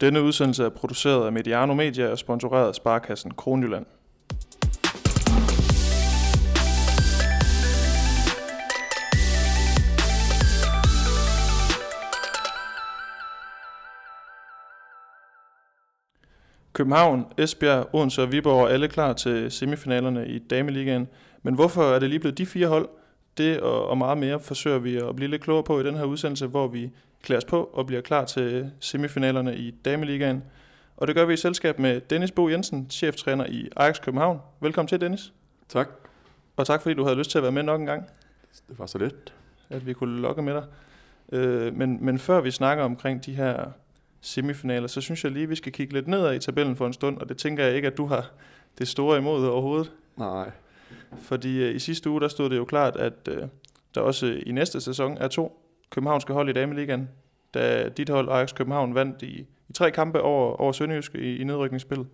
Denne udsendelse er produceret af Mediano Media og sponsoreret af Sparkassen Kronjylland. København, Esbjerg, Odense og Viborg er alle klar til semifinalerne i Dameligaen. Men hvorfor er det lige blevet de fire hold? Det og, og meget mere forsøger vi at blive lidt klogere på i den her udsendelse, hvor vi klæder os på og bliver klar til semifinalerne i Dameligaen. Og det gør vi i selskab med Dennis Bo Jensen, cheftræner i Ajax København. Velkommen til, Dennis. Tak. Og tak fordi du havde lyst til at være med nok en gang. Det var så let. At vi kunne lokke med dig. Øh, men, men før vi snakker omkring de her semifinaler, så synes jeg lige, at vi skal kigge lidt nedad i tabellen for en stund, og det tænker jeg ikke, at du har det store imod overhovedet. Nej. Fordi øh, i sidste uge, der stod det jo klart, at øh, der også i næste sæson er to københavnske hold i Dameligaen, da dit hold Ajax København vandt i, i tre kampe over, over Sønderjysk i, i nedrykningsspillet.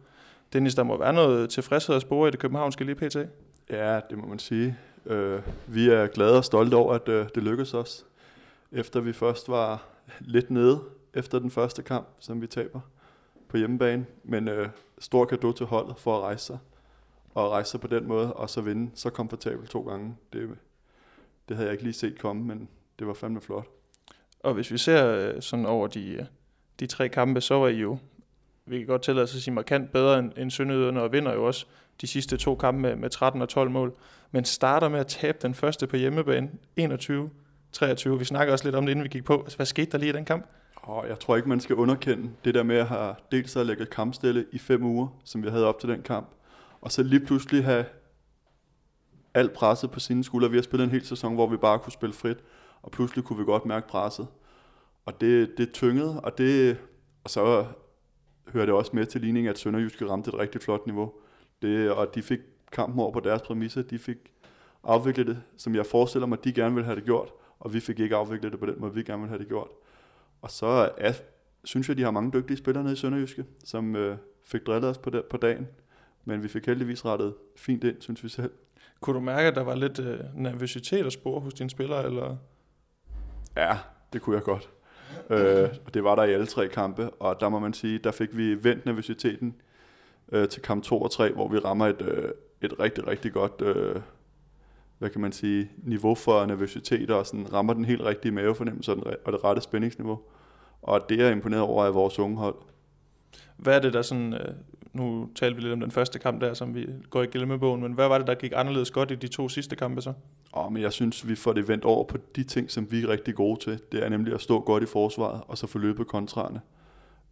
Dennis, der må være noget tilfredshed at spore i det københavnske lige pt. Ja, det må man sige. Øh, vi er glade og stolte over, at øh, det lykkedes os. Efter vi først var lidt nede efter den første kamp, som vi taber på hjemmebane. Men øh, stor kado til holdet for at rejse sig. Og rejse sig på den måde, og så vinde så komfortabelt to gange. Det, det havde jeg ikke lige set komme, men det var fandme flot. Og hvis vi ser øh, sådan over de, øh, de tre kampe, så var I jo, vi kan godt tillade os at sige, markant bedre end, end Sønderjyderne, og vinder jo også de sidste to kampe med, med 13 og 12 mål. Men starter med at tabe den første på hjemmebane, 21-23. Vi snakker også lidt om det, inden vi gik på. Altså, hvad skete der lige i den kamp? Og jeg tror ikke, man skal underkende det der med at have dels at lægge kampstille i fem uger, som vi havde op til den kamp, og så lige pludselig have alt presset på sine skuldre. Vi har spillet en hel sæson, hvor vi bare kunne spille frit, og pludselig kunne vi godt mærke presset. Og det, det tyngede, og, det, og så hører det også med til ligningen, at Sønderjyske ramte et rigtig flot niveau. Det, og de fik kampen over på deres præmisser. De fik afviklet det, som jeg forestiller mig, de gerne ville have det gjort, og vi fik ikke afviklet det på den måde, vi gerne ville have det gjort. Og så er, synes jeg, de har mange dygtige spillere nede i Sønderjyske, som øh, fik drillet os på, der, på dagen. Men vi fik heldigvis rettet fint ind, synes vi selv. Kunne du mærke, at der var lidt øh, nervøsitet at spore hos dine spillere? Eller? Ja, det kunne jeg godt. øh, og det var der i alle tre kampe, og der må man sige, der fik vi vendt nervøsiteten øh, til kamp 2 og 3, hvor vi rammer et, øh, et rigtig, rigtig godt øh, hvad kan man sige, niveau for nervøsitet, og sådan rammer den helt rigtige mavefornemmelse og det rette spændingsniveau. Og det er jeg imponeret over af vores unge hold. Hvad er det der sådan, øh, nu talte vi lidt om den første kamp der, som vi går i glemmebogen, men hvad var det, der gik anderledes godt i de to sidste kampe så? Oh, men jeg synes, vi får det vendt over på de ting, som vi er rigtig gode til. Det er nemlig at stå godt i forsvaret, og så få løbet kontrarne.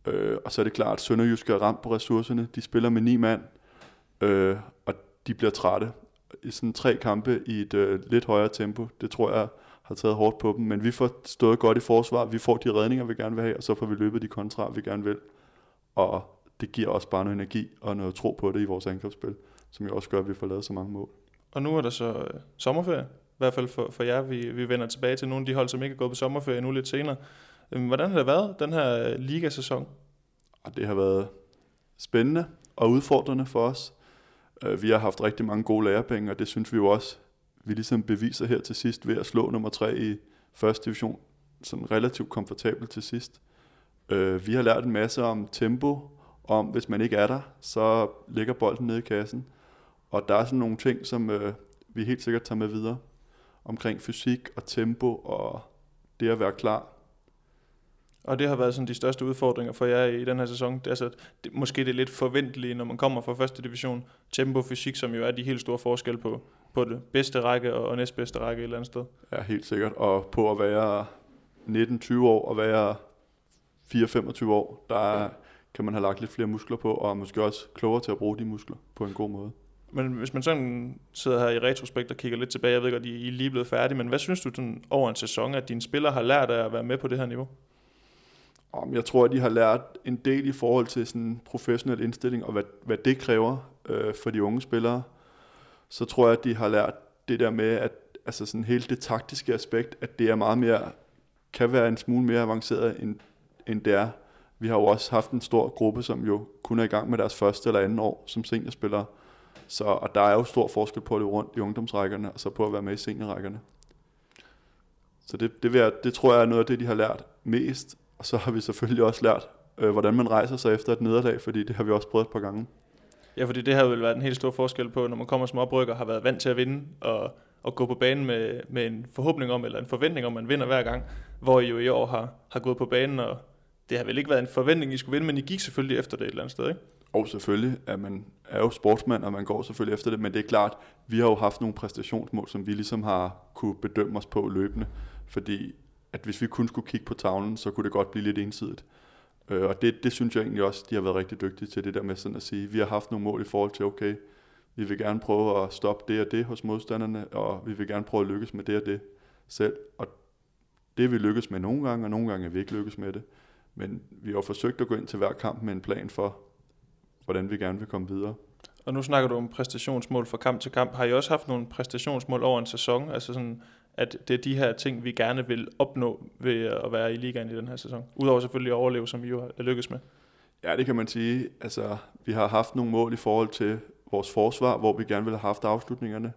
Øh, og så er det klart, at Sønderjysk er ramt på ressourcerne. De spiller med ni mand, øh, og de bliver trætte i sådan tre kampe i et øh, lidt højere tempo. Det tror jeg har taget hårdt på dem, men vi får stået godt i forsvar, vi får de redninger, vi gerne vil have, og så får vi løbet de kontra, vi gerne vil. Og det giver også bare noget energi og noget tro på det i vores angrebsspil, som jo også gør, at vi får lavet så mange mål. Og nu er der så øh, sommerferie, i hvert fald for, for jer. Vi, vi vender tilbage til nogle af de hold, som ikke er gået på sommerferie nu lidt senere. Øhm, hvordan har det været, den her øh, ligasæson? Det har været spændende og udfordrende for os. Øh, vi har haft rigtig mange gode lærepenge, og det synes vi jo også, vi ligesom beviser her til sidst ved at slå nummer tre i første division, sådan relativt komfortabelt til sidst. Øh, vi har lært en masse om tempo, om hvis man ikke er der, så ligger bolden nede i kassen. Og der er sådan nogle ting, som øh, vi helt sikkert tager med videre, omkring fysik og tempo og det at være klar og det har været sådan de største udfordringer for jer i den her sæson. Det er altså, det, måske det er lidt forventelige, når man kommer fra første division. Tempo, fysik, som jo er de helt store forskelle på, på det bedste række og næstbedste række et eller andet sted. Ja, helt sikkert. Og på at være 19-20 år og være 4-25 år, der kan man have lagt lidt flere muskler på, og måske også klogere til at bruge de muskler på en god måde. Men hvis man sådan sidder her i retrospekt og kigger lidt tilbage, jeg ved godt, I er lige blevet færdige, men hvad synes du sådan over en sæson, at dine spillere har lært af at være med på det her niveau? Om jeg tror, at de har lært en del i forhold til sådan professionel indstilling, og hvad, hvad det kræver øh, for de unge spillere. Så tror jeg, at de har lært det der med, at altså sådan hele det taktiske aspekt, at det er meget mere, kan være en smule mere avanceret, end, end det er. Vi har jo også haft en stor gruppe, som jo kun er i gang med deres første eller anden år som seniorspillere. Så, og der er jo stor forskel på at løbe rundt i ungdomsrækkerne, og så på at være med i seniorrækkerne. Så det, det, vil jeg, det tror jeg er noget af det, de har lært mest. Og så har vi selvfølgelig også lært øh, hvordan man rejser sig efter et nederlag, fordi det har vi også prøvet et par gange. Ja, fordi det har jo været en helt stor forskel på, når man kommer som oprykker, har været vant til at vinde, og, og gå på banen med, med en forhåbning om, eller en forventning om, at man vinder hver gang, hvor I jo i år har, har gået på banen, og det har vel ikke været en forventning, I skulle vinde, men I gik selvfølgelig efter det et eller andet sted, ikke? Og selvfølgelig, at man er jo sportsmand, og man går selvfølgelig efter det, men det er klart, vi har jo haft nogle præstationsmål, som vi ligesom har kunne bedømme os på løbende, fordi at hvis vi kun skulle kigge på tavlen, så kunne det godt blive lidt ensidigt. Øh, og det, det synes jeg egentlig også, de har været rigtig dygtige til, det der med sådan at sige, vi har haft nogle mål i forhold til, okay, vi vil gerne prøve at stoppe det og det hos modstanderne, og vi vil gerne prøve at lykkes med det og det selv. Og det vi lykkes med nogle gange, og nogle gange er vi ikke lykkes med det. Men vi har forsøgt at gå ind til hver kamp med en plan for, hvordan vi gerne vil komme videre. Og nu snakker du om præstationsmål fra kamp til kamp. Har I også haft nogle præstationsmål over en sæson? Altså sådan, at det er de her ting, vi gerne vil opnå ved at være i ligaen i den her sæson? Udover selvfølgelig at overleve, som vi jo har lykkes med. Ja, det kan man sige. Altså, vi har haft nogle mål i forhold til vores forsvar, hvor vi gerne ville have haft afslutningerne.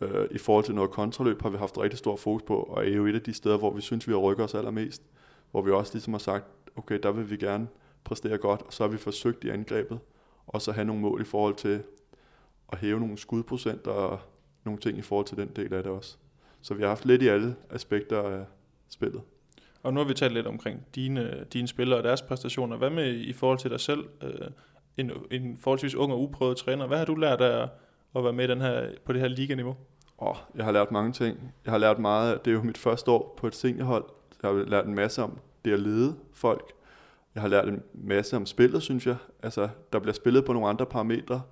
Øh, I forhold til noget kontraløb har vi haft rigtig stor fokus på, og er jo et af de steder, hvor vi synes, vi har rykket os allermest. Hvor vi også ligesom har sagt, okay, der vil vi gerne præstere godt, og så har vi forsøgt i angrebet, og så have nogle mål i forhold til at hæve nogle skudprocenter og nogle ting i forhold til den del af det også. Så vi har haft lidt i alle aspekter af spillet. Og nu har vi talt lidt omkring dine, dine spillere og deres præstationer. Hvad med i forhold til dig selv? Øh, en, en forholdsvis ung og uprøvet træner. Hvad har du lært af at være med den her, på det her liganiveau? Oh, jeg har lært mange ting. Jeg har lært meget. Det er jo mit første år på et seniorhold. Jeg har lært en masse om det at lede folk. Jeg har lært en masse om spillet, synes jeg. Altså, der bliver spillet på nogle andre parametre,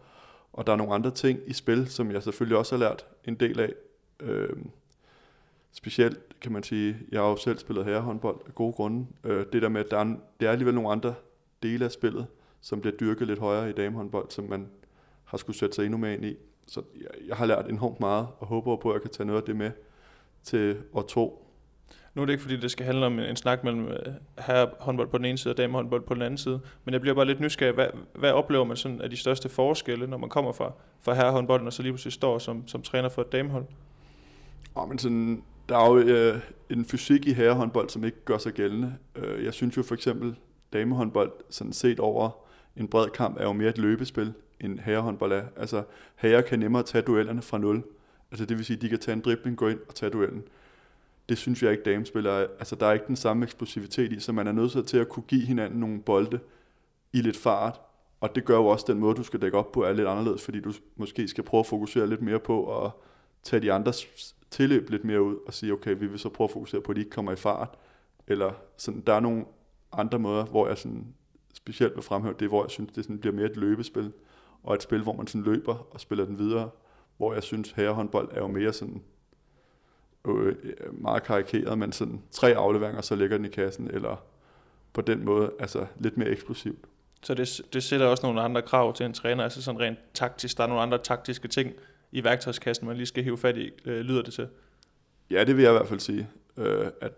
og der er nogle andre ting i spil, som jeg selvfølgelig også har lært en del af. Øh, specielt kan man sige, jeg har jo selv spillet herrehåndbold af gode grunde. Øh, det der med, at der er, det er alligevel nogle andre dele af spillet, som bliver dyrket lidt højere i damehåndbold, som man har skulle sætte sig endnu mere ind i. Så jeg, jeg har lært enormt meget, og håber på, at jeg kan tage noget af det med til år to, nu er det ikke fordi, det skal handle om en snak mellem øh, her herrehåndbold på den ene side og damehåndbold på den anden side, men jeg bliver bare lidt nysgerrig. Hvad, hvad oplever man sådan af de største forskelle, når man kommer fra, fra herrehåndbolden og så lige pludselig står som, som træner for et damehold? Ja, men sådan, der er jo øh, en fysik i herrehåndbold, som ikke gør sig gældende. Øh, jeg synes jo for eksempel, damehåndbold sådan set over en bred kamp er jo mere et løbespil, end herrehåndbold er. Altså, herrer kan nemmere tage duellerne fra nul. Altså det vil sige, at de kan tage en dribling, gå ind og tage duellen det synes jeg ikke damespillere, altså der er ikke den samme eksplosivitet i, så man er nødt til at kunne give hinanden nogle bolde i lidt fart, og det gør jo også den måde, du skal dække op på, er lidt anderledes, fordi du måske skal prøve at fokusere lidt mere på at tage de andres tilløb lidt mere ud og sige, okay, vi vil så prøve at fokusere på, at de ikke kommer i fart, eller sådan, der er nogle andre måder, hvor jeg sådan specielt vil fremhæve det, hvor jeg synes, det sådan bliver mere et løbespil, og et spil, hvor man sådan løber og spiller den videre, hvor jeg synes, herrehåndbold er jo mere sådan øh, meget karikeret, men sådan tre afleveringer, så ligger den i kassen, eller på den måde, altså lidt mere eksplosivt. Så det, det sætter også nogle andre krav til en træner, altså sådan rent taktisk, der er nogle andre taktiske ting i værktøjskassen, man lige skal hive fat i, øh, lyder det til? Ja, det vil jeg i hvert fald sige, øh, at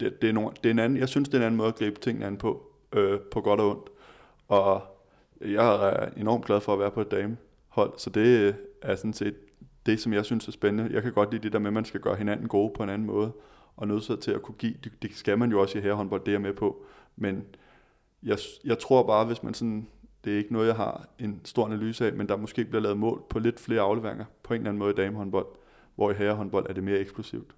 det, det, er nogle, det er en anden, jeg synes, det er en anden måde at gribe tingene an på, øh, på godt og ondt. Og jeg er enormt glad for at være på et damehold, så det er sådan set det, som jeg synes er spændende. Jeg kan godt lide det der med, at man skal gøre hinanden gode på en anden måde, og nødt til at kunne give. Det, det skal man jo også i herrehåndbold, det er jeg med på. Men jeg, jeg tror bare, hvis man sådan, det er ikke noget, jeg har en stor analyse af, men der måske bliver lavet mål på lidt flere afleveringer på en eller anden måde i damehåndbold, hvor i herrehåndbold er det mere eksplosivt.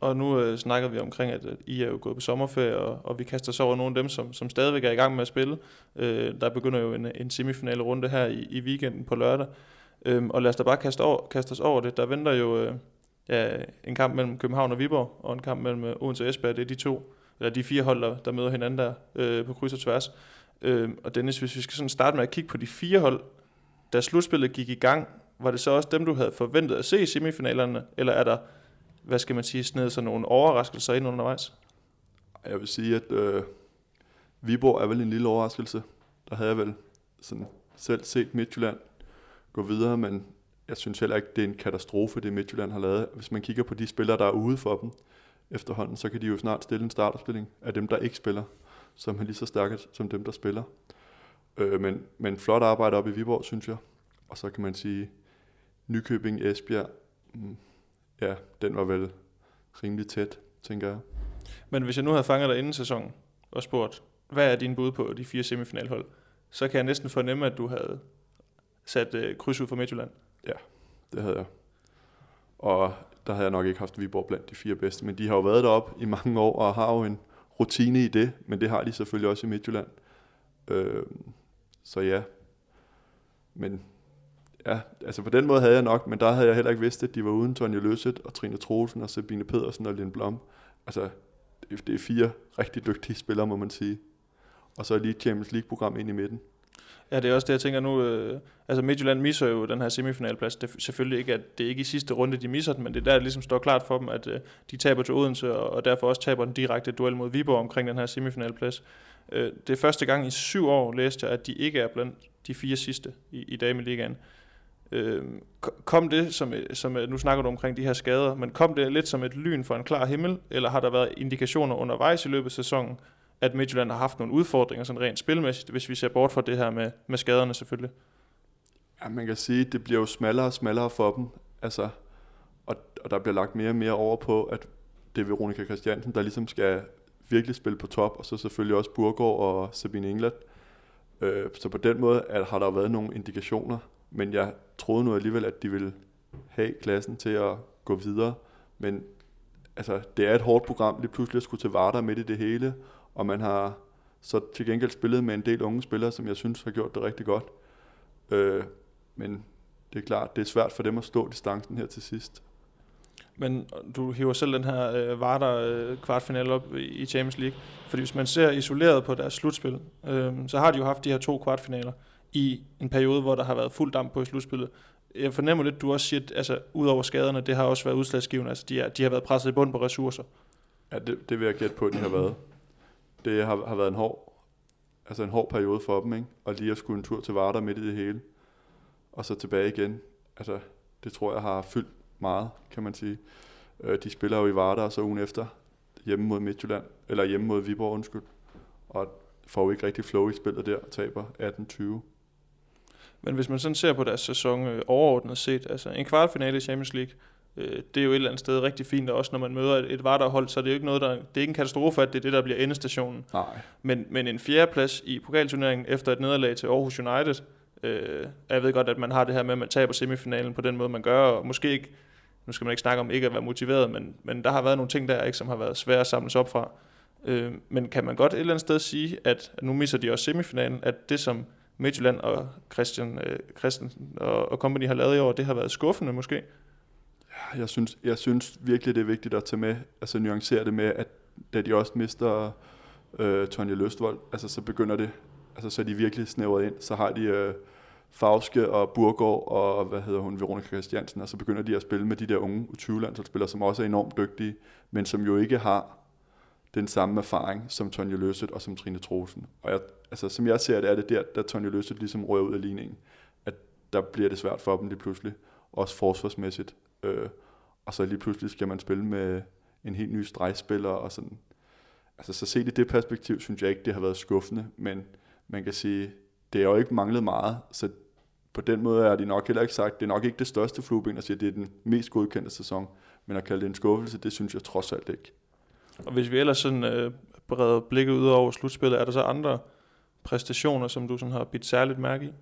Og nu øh, snakker vi omkring, at, I er jo gået på sommerferie, og, og vi kaster så over nogle af dem, som, som stadigvæk er i gang med at spille. Øh, der begynder jo en, en semifinale runde her i, i weekenden på lørdag. Øhm, og lad os da bare kaste, over, kaste os over det. Der venter jo øh, ja, en kamp mellem København og Viborg, og en kamp mellem øh, Odense og Esbjerg. Det er de to, eller de fire hold, der, der møder hinanden der øh, på kryds og tværs. Øhm, og Dennis, hvis vi skal sådan starte med at kigge på de fire hold, da slutspillet gik i gang, var det så også dem, du havde forventet at se i semifinalerne, eller er der, hvad skal man sige, sned sådan nogle overraskelser ind undervejs? Jeg vil sige, at øh, Viborg er vel en lille overraskelse. Der havde jeg vel sådan selv set Midtjylland gå videre, men jeg synes heller ikke, det er en katastrofe, det Midtjylland har lavet. Hvis man kigger på de spillere, der er ude for dem efterhånden, så kan de jo snart stille en startopstilling af dem, der ikke spiller, som er lige så stærke som dem, der spiller. Øh, men, men flot arbejde op i Viborg, synes jeg. Og så kan man sige, Nykøbing, Esbjerg, mm, ja, den var vel rimelig tæt, tænker jeg. Men hvis jeg nu havde fanget dig inden sæsonen og spurgt, hvad er din bud på de fire semifinalhold? Så kan jeg næsten fornemme, at du havde sat øh, kryds ud for Midtjylland. Ja, Det havde jeg. Og der havde jeg nok ikke haft Viborg blandt de fire bedste, men de har jo været deroppe i mange år og har jo en rutine i det, men det har de selvfølgelig også i Midtjylland. Øh, så ja. Men ja, altså på den måde havde jeg nok, men der havde jeg heller ikke vidst, at de var uden Tonje Løsset og Trine Troelsen og Sabine Pedersen og Lind Blom. Altså, det er fire rigtig dygtige spillere, må man sige. Og så lige Champions League-program ind i midten. Ja, det er også det, jeg tænker nu. Øh, altså Midtjylland misser jo den her semifinalplads. Det er selvfølgelig ikke, at det er ikke i sidste runde, de misser den, men det er der, det ligesom står klart for dem, at øh, de taber til Odense, og, og derfor også taber den direkte duel mod Viborg omkring den her semifinalplads. Øh, det er første gang i syv år, læste jeg, at de ikke er blandt de fire sidste i, i Dameligaen. Øh, kom det, som, øh, som øh, nu snakker du omkring de her skader, men kom det lidt som et lyn for en klar himmel, eller har der været indikationer undervejs i løbet af sæsonen, at Midtjylland har haft nogle udfordringer sådan rent spilmæssigt, hvis vi ser bort fra det her med, med skaderne selvfølgelig. Ja, man kan sige, at det bliver jo smallere og smallere for dem. Altså, og, og der bliver lagt mere og mere over på, at det er Veronica Christiansen, der ligesom skal virkelig spille på top, og så selvfølgelig også Burgård og Sabine England. Øh, så på den måde at, har der jo været nogle indikationer, men jeg troede nu alligevel, at de ville have klassen til at gå videre. Men altså, det er et hårdt program lige pludselig at skulle til Varder midt i det hele, og man har så til gengæld spillet med en del unge spillere, som jeg synes har gjort det rigtig godt. Øh, men det er klart, det er svært for dem at stå distancen her til sidst. Men du hiver selv den her øh, Varder øh, kvartfinale op i, Champions League. Fordi hvis man ser isoleret på deres slutspil, øh, så har de jo haft de her to kvartfinaler i en periode, hvor der har været fuld damp på i slutspillet. Jeg fornemmer lidt, du også siger, at altså, ud over skaderne, det har også været udslagsgivende. Altså, de, er, de har været presset i bund på ressourcer. Ja, det, det vil jeg gætte på, at de har været. Det har, har været en hård, altså en hård periode for dem, ikke? Og lige at skulle en tur til Varder midt i det hele. Og så tilbage igen. Altså, det tror jeg har fyldt meget, kan man sige. Øh, de spiller jo i Varder, og så ugen efter hjemme mod Midtjylland, eller hjemme mod Viborg, undskyld. Og får jo ikke rigtig flow i spillet der, og taber 18-20. Men hvis man sådan ser på deres sæson øh, overordnet set, altså en kvartfinale i Champions League, øh, det er jo et eller andet sted rigtig fint, og også når man møder et, et Varderhold, så er det jo ikke noget, der, det er ikke en katastrofe, at det er det, der bliver endestationen. Nej. Men, men en fjerdeplads i pokalturneringen efter et nederlag til Aarhus United, øh, jeg ved godt, at man har det her med, at man taber semifinalen på den måde, man gør, og måske ikke, nu skal man ikke snakke om ikke at være motiveret, men, men der har været nogle ting der, ikke, som har været svære at samles op fra. Øh, men kan man godt et eller andet sted sige, at, at nu misser de også semifinalen, at det som Midtjylland og Christian, øh, Christensen og, og company har lavet i år, det har været skuffende måske? Jeg synes, jeg synes virkelig, det er vigtigt at tage med, altså nuancere det med, at da de også mister øh, Tonje Løstvold, altså så begynder det, altså så er de virkelig snævret ind, så har de øh, Fauske og Burgård og hvad hedder hun, Veronica Christiansen, og så begynder de at spille med de der unge U20-landsholdsspillere, som også er enormt dygtige, men som jo ikke har den samme erfaring som Tonje Løsset og som Trine Trosen. Og jeg, altså, som jeg ser det, er det der, da Tonje Løsset ligesom rører ud af ligningen, at der bliver det svært for dem lige pludselig, også forsvarsmæssigt. Øh, og så lige pludselig skal man spille med en helt ny stregspiller og sådan. Altså så set i det perspektiv, synes jeg ikke, det har været skuffende, men man kan sige, det har jo ikke manglet meget, så på den måde er de nok heller ikke sagt, det er nok ikke det største flueben at sige, at det er den mest godkendte sæson, men at kalde det en skuffelse, det synes jeg trods alt ikke. Og hvis vi ellers sådan øh, breder blikket ud over slutspillet, er der så andre præstationer, som du sådan har bidt særligt mærke i?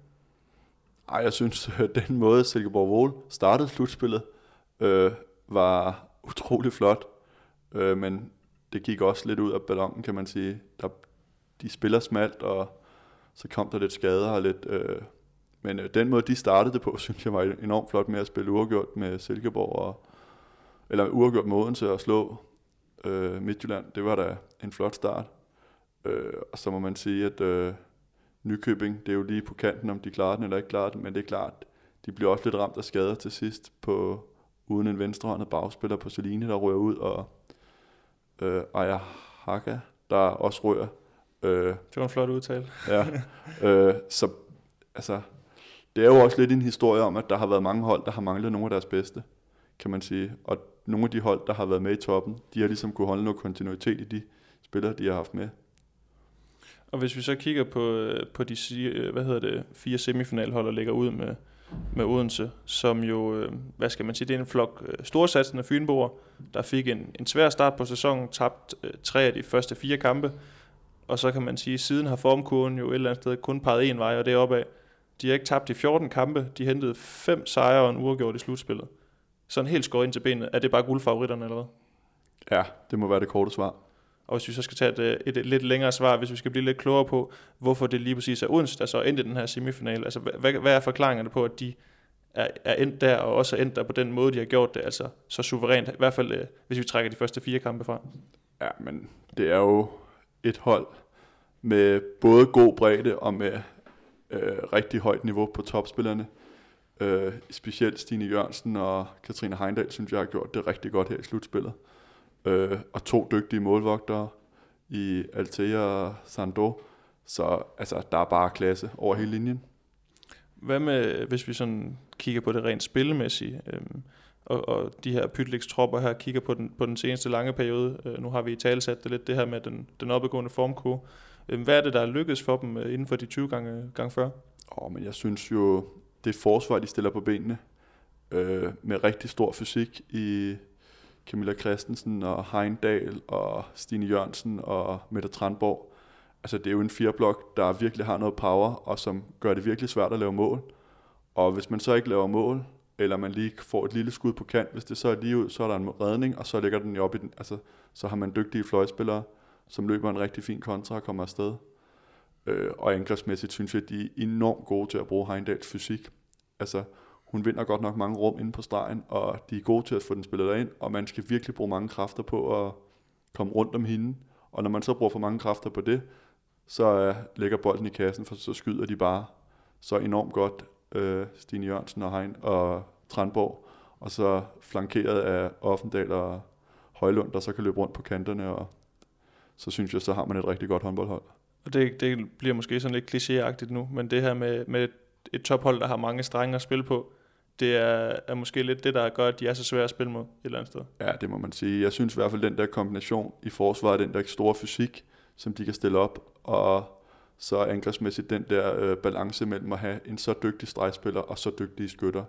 Ej, jeg synes, at den måde Silkeborg Vol startede slutspillet, øh, var utrolig flot. Øh, men det gik også lidt ud af ballonen, kan man sige. Der, de spiller smalt, og så kom der lidt skader og lidt... Øh, men øh, den måde, de startede det på, synes jeg var enormt flot med at spille uafgjort med Silkeborg, og, eller uafgjort med Odense og slå øh, Midtjylland. Det var da en flot start. Øh, og så må man sige, at øh, Nykøbing, det er jo lige på kanten, om de klarer den eller ikke klarer den, men det er klart, de bliver også lidt ramt af skader til sidst, på, uden en venstrehåndet bagspiller på Celine, der rører ud, og øh, Aya Haka, der også rører. Øh, Det var en flot udtale. ja, øh, så altså, det er jo også lidt en historie om, at der har været mange hold, der har manglet nogle af deres bedste, kan man sige. Og nogle af de hold, der har været med i toppen, de har ligesom kunne holde noget kontinuitet i de spillere, de har haft med. Og hvis vi så kigger på, øh, på de øh, hvad hedder det, fire semifinalhold, der ligger ud med, med Odense, som jo, øh, hvad skal man sige, det er en flok øh, storsatsende fynboer, der fik en, en svær start på sæsonen, tabt øh, tre af de første fire kampe, og så kan man sige, at siden har formkurven jo et eller andet sted kun peget en vej, og det er opad. De har ikke tabt i 14 kampe, de hentede fem sejre og en uafgjort i slutspillet. Sådan helt skåret ind til benet. Er det bare guldfavoritterne, eller hvad? Ja, det må være det korte svar. Og hvis vi så skal tage et, et, et lidt længere svar, hvis vi skal blive lidt klogere på, hvorfor det lige præcis er Odense, der så endte den her semifinal. Altså, hvad, hvad er forklaringerne på, at de er, er endt der, og også er endt der på den måde, de har gjort det, altså så suverænt, i hvert fald øh, hvis vi trækker de første fire kampe fra? Ja, men det er jo et hold med både god bredde og med øh, rigtig højt niveau på topspillerne. Øh, specielt Stine Jørgensen og Katrine Heindal, synes jeg har gjort det rigtig godt her i slutspillet. Øh, og to dygtige målvogtere i Altea og Sando. Så altså, der er bare klasse over hele linjen. Hvad med, hvis vi sådan kigger på det rent spillemæssige, øhm, og, og de her Pytliks tropper her kigger på den, på den seneste lange periode, øh, nu har vi i talsat det lidt, det her med den, den opadgående formkurve. Øh, hvad er det, der er lykkedes for dem øh, inden for de 20 gange, gang før? Åh, men jeg synes jo, det forsvar, de stiller på benene, øh, med rigtig stor fysik i Camilla Christensen og Heindal og Stine Jørgensen og Mette Tranborg. Altså det er jo en fireblok, der virkelig har noget power, og som gør det virkelig svært at lave mål. Og hvis man så ikke laver mål, eller man lige får et lille skud på kant, hvis det så er lige ud, så er der en redning, og så ligger den op i den. Altså, så har man dygtige fløjspillere, som løber en rigtig fin kontra og kommer afsted. Øh, og angrebsmæssigt synes jeg, at de er enormt gode til at bruge Heindals fysik. Altså, hun vinder godt nok mange rum inde på stregen, og de er gode til at få den spillet derind, og man skal virkelig bruge mange kræfter på at komme rundt om hende. Og når man så bruger for mange kræfter på det, så uh, lægger bolden i kassen, for så skyder de bare så enormt godt øh, uh, Stine Jørgensen og Hein og Tranborg, og så flankeret af Offendal og Højlund, der så kan løbe rundt på kanterne, og så synes jeg, så har man et rigtig godt håndboldhold. Og det, det bliver måske sådan lidt klichéagtigt nu, men det her med, med et tophold, der har mange strenge at spille på, det er, er måske lidt det, der gør, at de er så svære at spille mod et eller andet sted. Ja, det må man sige. Jeg synes i hvert fald, den der kombination i forsvaret, den der store fysik, som de kan stille op, og så angrebsmæssigt den der øh, balance mellem at have en så dygtig stregspiller og så dygtige skytter.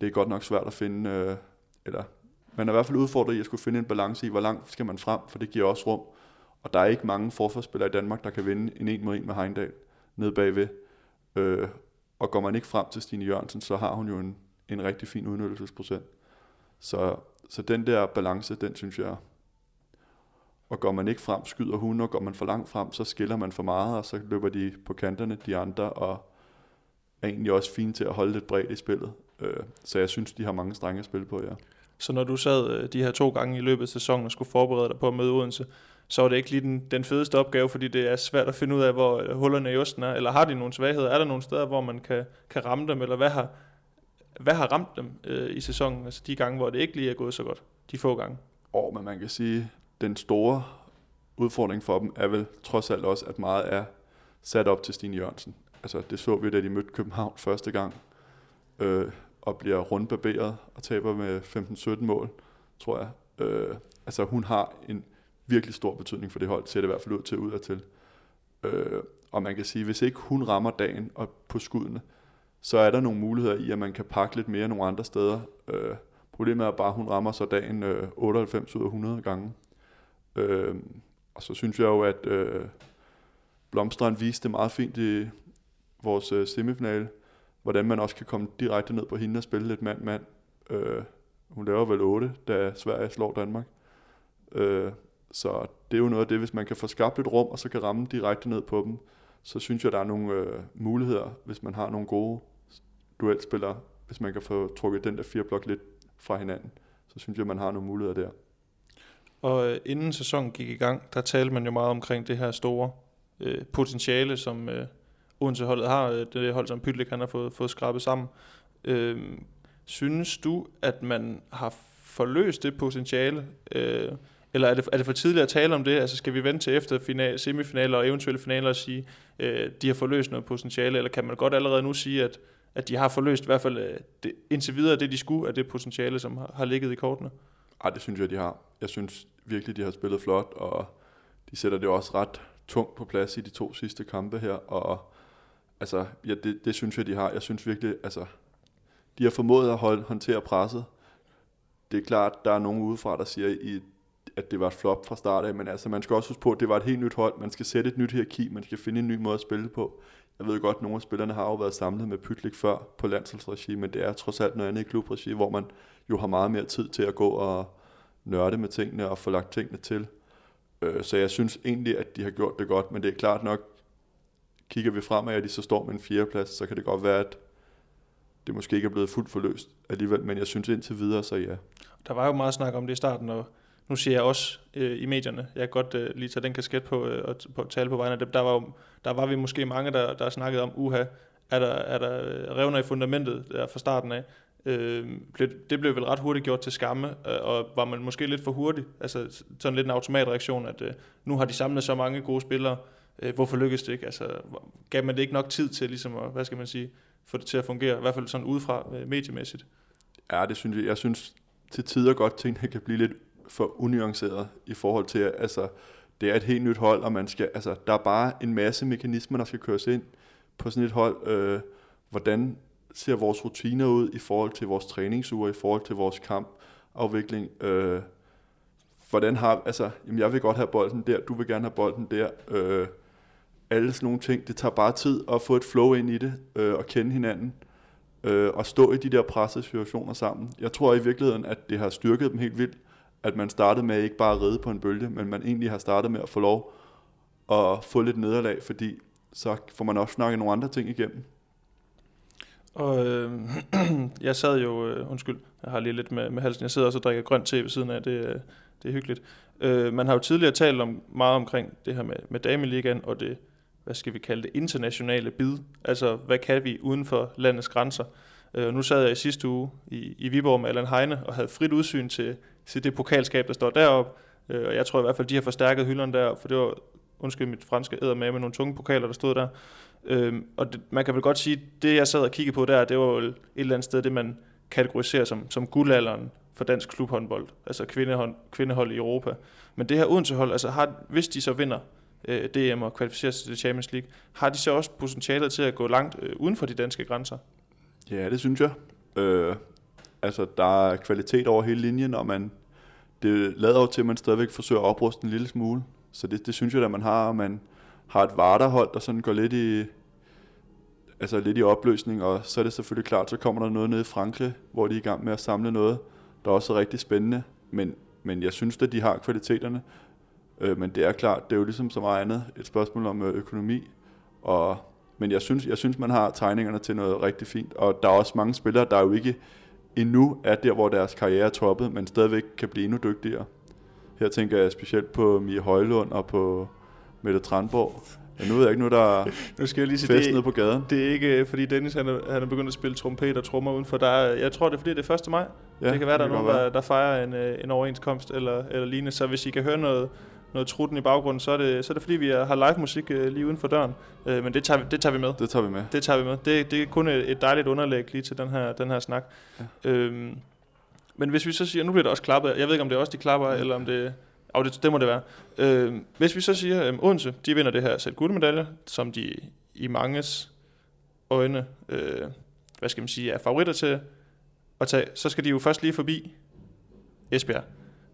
Det er godt nok svært at finde, øh, eller man er i hvert fald udfordret i at skulle finde en balance i, hvor langt skal man frem, for det giver også rum. Og der er ikke mange forsvarsspillere i Danmark, der kan vinde en 1 mod 1 med Heindal nede bagved. Øh, og går man ikke frem til Stine Jørgensen, så har hun jo en, en rigtig fin udnyttelsesprocent. Så, så den der balance, den synes jeg, og går man ikke frem, skyder hun, og går man for langt frem, så skiller man for meget, og så løber de på kanterne, de andre, og er egentlig også fine til at holde lidt bredt i spillet. Øh, så jeg synes, de har mange strenge at spille på, ja. Så når du sad øh, de her to gange i løbet af sæsonen og skulle forberede dig på at møde Odense, så var det ikke lige den, den fedeste opgave, fordi det er svært at finde ud af, hvor øh, hullerne i osten er, eller har de nogle svagheder? Er der nogle steder, hvor man kan, kan ramme dem, eller hvad har, hvad har ramt dem øh, i sæsonen, altså de gange, hvor det ikke lige er gået så godt, de få gange? Og oh, men man kan sige, den store udfordring for dem er vel trods alt også, at meget er sat op til Stine Jørgensen. Altså det så vi, da de mødte København første gang, øh, og bliver rundbarberet og taber med 15-17 mål, tror jeg. Øh, altså hun har en virkelig stor betydning for det hold, ser det i hvert fald ud til ud og til. Øh, og man kan sige, hvis ikke hun rammer dagen og på skuddene, så er der nogle muligheder i, at man kan pakke lidt mere nogle andre steder. Øh, problemet er bare, at hun rammer så dagen øh, 98 ud af 100 gange. Øh, og så synes jeg jo, at øh, Blomstrand viste meget fint i vores øh, semifinale, hvordan man også kan komme direkte ned på hende og spille lidt mand-mand. Øh, hun laver vel 8, da Sverige slår Danmark. Øh, så det er jo noget af det, hvis man kan få skabt et rum, og så kan ramme direkte ned på dem, så synes jeg, der er nogle øh, muligheder, hvis man har nogle gode duelspillere, hvis man kan få trukket den der fire blok lidt fra hinanden, så synes jeg, man har nogle muligheder der. Og øh, inden sæsonen gik i gang, der talte man jo meget omkring det her store øh, potentiale, som øh, Odense-holdet har, øh, det hold, som Pytlik han har fået, fået skrabet sammen. Øh, synes du, at man har forløst det potentiale? Øh, eller er det, er det for tidligt at tale om det? Altså skal vi vente til efter final, semifinaler og eventuelle finaler og sige, øh, de har forløst noget potentiale? Eller kan man godt allerede nu sige, at, at de har forløst i hvert fald øh, det, indtil videre det, de skulle af det potentiale, som har, har ligget i kortene? Ej, det synes jeg, de har. Jeg synes virkelig, de har spillet flot, og de sætter det også ret tungt på plads i de to sidste kampe her, og altså, ja, det, det synes jeg, de har. Jeg synes virkelig, altså, de har formået at holde, håndtere presset. Det er klart, der er nogen udefra, der siger, I at det var et flop fra start af, men altså man skal også huske på, at det var et helt nyt hold. Man skal sætte et nyt hierarki, man skal finde en ny måde at spille på. Jeg ved godt, at nogle af spillerne har jo været samlet med Pytlik før på landsholdsregi, men det er trods alt noget andet i klubregi, hvor man jo har meget mere tid til at gå og nørde med tingene og få lagt tingene til. Øh, så jeg synes egentlig, at de har gjort det godt, men det er klart nok, kigger vi fremad, at de så står med en fjerdeplads, så kan det godt være, at det måske ikke er blevet fuldt forløst alligevel, men jeg synes indtil videre, så ja. Der var jo meget snak om det i starten, og nu siger jeg også øh, i medierne, jeg kan godt øh, lige tage den kasket på øh, og på, tale på vegne af dem, der var, jo, der var vi måske mange, der, der snakkede om, uha, er der, er der øh, revner i fundamentet der fra starten af. Øh, det blev vel ret hurtigt gjort til skamme, øh, og var man måske lidt for hurtig, altså sådan lidt en automatreaktion, at øh, nu har de samlet så mange gode spillere, øh, hvorfor lykkedes det ikke? Altså, gav man det ikke nok tid til ligesom at, hvad skal man sige, få det til at fungere, i hvert fald sådan udefra øh, mediemæssigt? Ja, det synes jeg. Jeg synes til tider godt, tingene kan blive lidt for unuanceret i forhold til, altså, det er et helt nyt hold, og man skal, altså, der er bare en masse mekanismer, der skal køres ind på sådan et hold. Øh, hvordan ser vores rutiner ud i forhold til vores træningsuger, i forhold til vores kampafvikling? Øh, hvordan har, altså, jamen jeg vil godt have bolden der, du vil gerne have bolden der. Øh, alle sådan nogle ting, det tager bare tid at få et flow ind i det, øh, og kende hinanden, øh, og stå i de der pressede situationer sammen. Jeg tror i virkeligheden, at det har styrket dem helt vildt, at man startede med ikke bare at ride på en bølge, men man egentlig har startet med at få lov at få lidt nederlag, fordi så får man også snakket nogle andre ting igennem. Og øh, jeg sad jo, øh, undskyld, jeg har lige lidt med, med halsen, jeg sidder også og drikker grønt te ved siden af, det, øh, det er hyggeligt. Øh, man har jo tidligere talt om meget omkring det her med, med dameligaen, og det, hvad skal vi kalde det, internationale bid. Altså, hvad kan vi uden for landets grænser? Øh, nu sad jeg i sidste uge i, i Viborg med Allan Heine og havde frit udsyn til, til det pokalskab, der står deroppe. Øh, og jeg tror i hvert fald, de har forstærket hylderne der, for det var, undskyld mit franske, æder med med nogle tunge pokaler, der stod der. Øh, og det, man kan vel godt sige, det jeg sad og kiggede på der, det var jo et eller andet sted, det man kategoriserer som, som guldalderen for dansk klubhåndbold, altså kvindehånd, kvindehold i Europa. Men det her Odense-hold, altså har, hvis de så vinder øh, DM og kvalificerer sig til Champions League, har de så også potentialet til at gå langt øh, uden for de danske grænser? Ja, det synes jeg. Øh, altså, der er kvalitet over hele linjen, og man, det lader jo til, at man stadigvæk forsøger at opruste en lille smule. Så det, det synes jeg, at man har, man har et varterhold, der sådan går lidt i, altså lidt i opløsning, og så er det selvfølgelig klart, så kommer der noget nede i Frankrig, hvor de er i gang med at samle noget, der også er rigtig spændende. Men, men jeg synes, at de har kvaliteterne. Øh, men det er klart, det er jo ligesom så meget andet et spørgsmål om øh, økonomi. Og, men jeg synes, jeg synes, man har tegningerne til noget rigtig fint. Og der er også mange spillere, der er jo ikke endnu er der, hvor deres karriere er toppet, men stadigvæk kan blive endnu dygtigere. Her tænker jeg specielt på Mie Højlund og på Mette Tranborg. Ja, nu ved jeg ikke, nu der nu skal jeg lige sige, fest nede på gaden. Det er ikke, øh, fordi Dennis han er, han er begyndt at spille trompet og trommer udenfor. Der er, jeg tror, det er, fordi det er 1. maj. Ja, det kan være, der er nogen, der, der fejrer en, øh, en overenskomst eller, eller lignende. Så hvis I kan høre noget, noget trutten i baggrunden, så er det, så er det fordi, vi har live musik øh, lige uden for døren. Øh, men det tager, vi, det tager vi med. Det tager vi med. Det tager vi med. Det, det er kun et, dejligt underlæg lige til den her, den her snak. Ja. Øhm, men hvis vi så siger, nu bliver det også klappet, jeg ved ikke, om det er også de klapper, ja. eller om det... Og det, det må det være. Øh, hvis vi så siger, at øh, Odense, de vinder det her sæt guldmedalje, som de i manges øjne, øh, hvad skal man sige, er favoritter til at tage, så skal de jo først lige forbi Esbjerg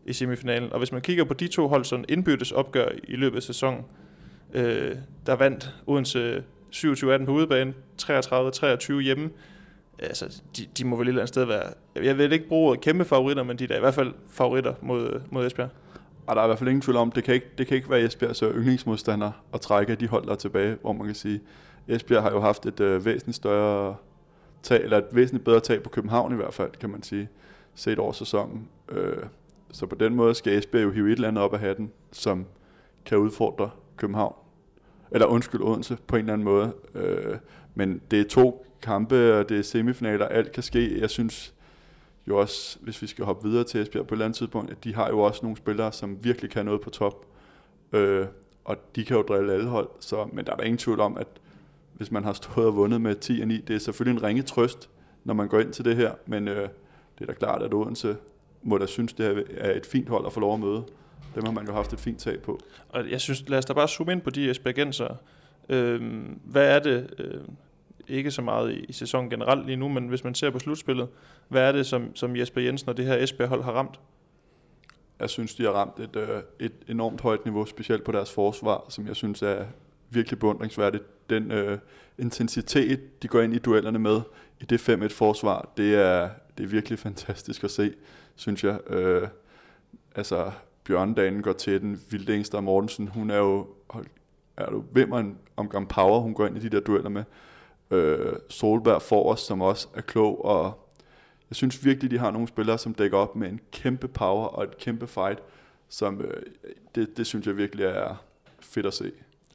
i semifinalen. Og hvis man kigger på de to hold sådan indbyttes opgør i løbet af sæsonen, øh, der vandt Odense 27-18 på udebane, 33-23 hjemme. Altså, de, de må vel et eller andet sted være... Jeg vil ikke bruge kæmpe favoritter, men de er da i hvert fald favoritter mod, mod Esbjerg. Og der er i hvert fald ingen tvivl om, det kan ikke, det kan ikke være Esbjergs yndlingsmodstander at trække de hold, der er tilbage, hvor man kan sige, Esbjerg har jo haft et øh, væsentligt større tag, eller et væsentligt bedre tag på København i hvert fald, kan man sige, set over sæsonen. Øh, så på den måde skal Esbjerg jo hive et eller andet op af hatten, som kan udfordre København. Eller undskyld, Odense på en eller anden måde. Øh, men det er to kampe, og det er semifinaler, alt kan ske. Jeg synes jo også, hvis vi skal hoppe videre til Esbjerg på et eller andet tidspunkt, at de har jo også nogle spillere, som virkelig kan noget på top. Øh, og de kan jo drille alle hold. Så, men der er der ingen tvivl om, at hvis man har stået og vundet med 10 og 9, det er selvfølgelig en ringe trøst, når man går ind til det her. Men øh, det er da klart, at Odense må da synes, det er et fint hold at få lov at møde. Dem har man jo haft et fint tag på. Og jeg synes, lad os da bare zoome ind på de Esbjergenser. Øhm, hvad er det, øh, ikke så meget i, i sæsonen generelt lige nu, men hvis man ser på slutspillet, hvad er det, som, som Jesper Jensen og det her Esbjerg-hold har ramt? jeg synes, de har ramt et, øh, et enormt højt niveau, specielt på deres forsvar, som jeg synes er virkelig beundringsværdigt. Den øh, intensitet, de går ind i duellerne med i det 5-1 forsvar, det er, det er virkelig fantastisk at se, synes jeg. Øh, altså, Bjørndalen går til den, Vildingster Mortensen, hun er jo, er du vimmer en omgang power, hun går ind i de der dueller med. Øh, Solberg for os, som også er klog, og jeg synes virkelig, de har nogle spillere, som dækker op med en kæmpe power og et kæmpe fight, som øh, det, det synes jeg virkelig er fedt at se.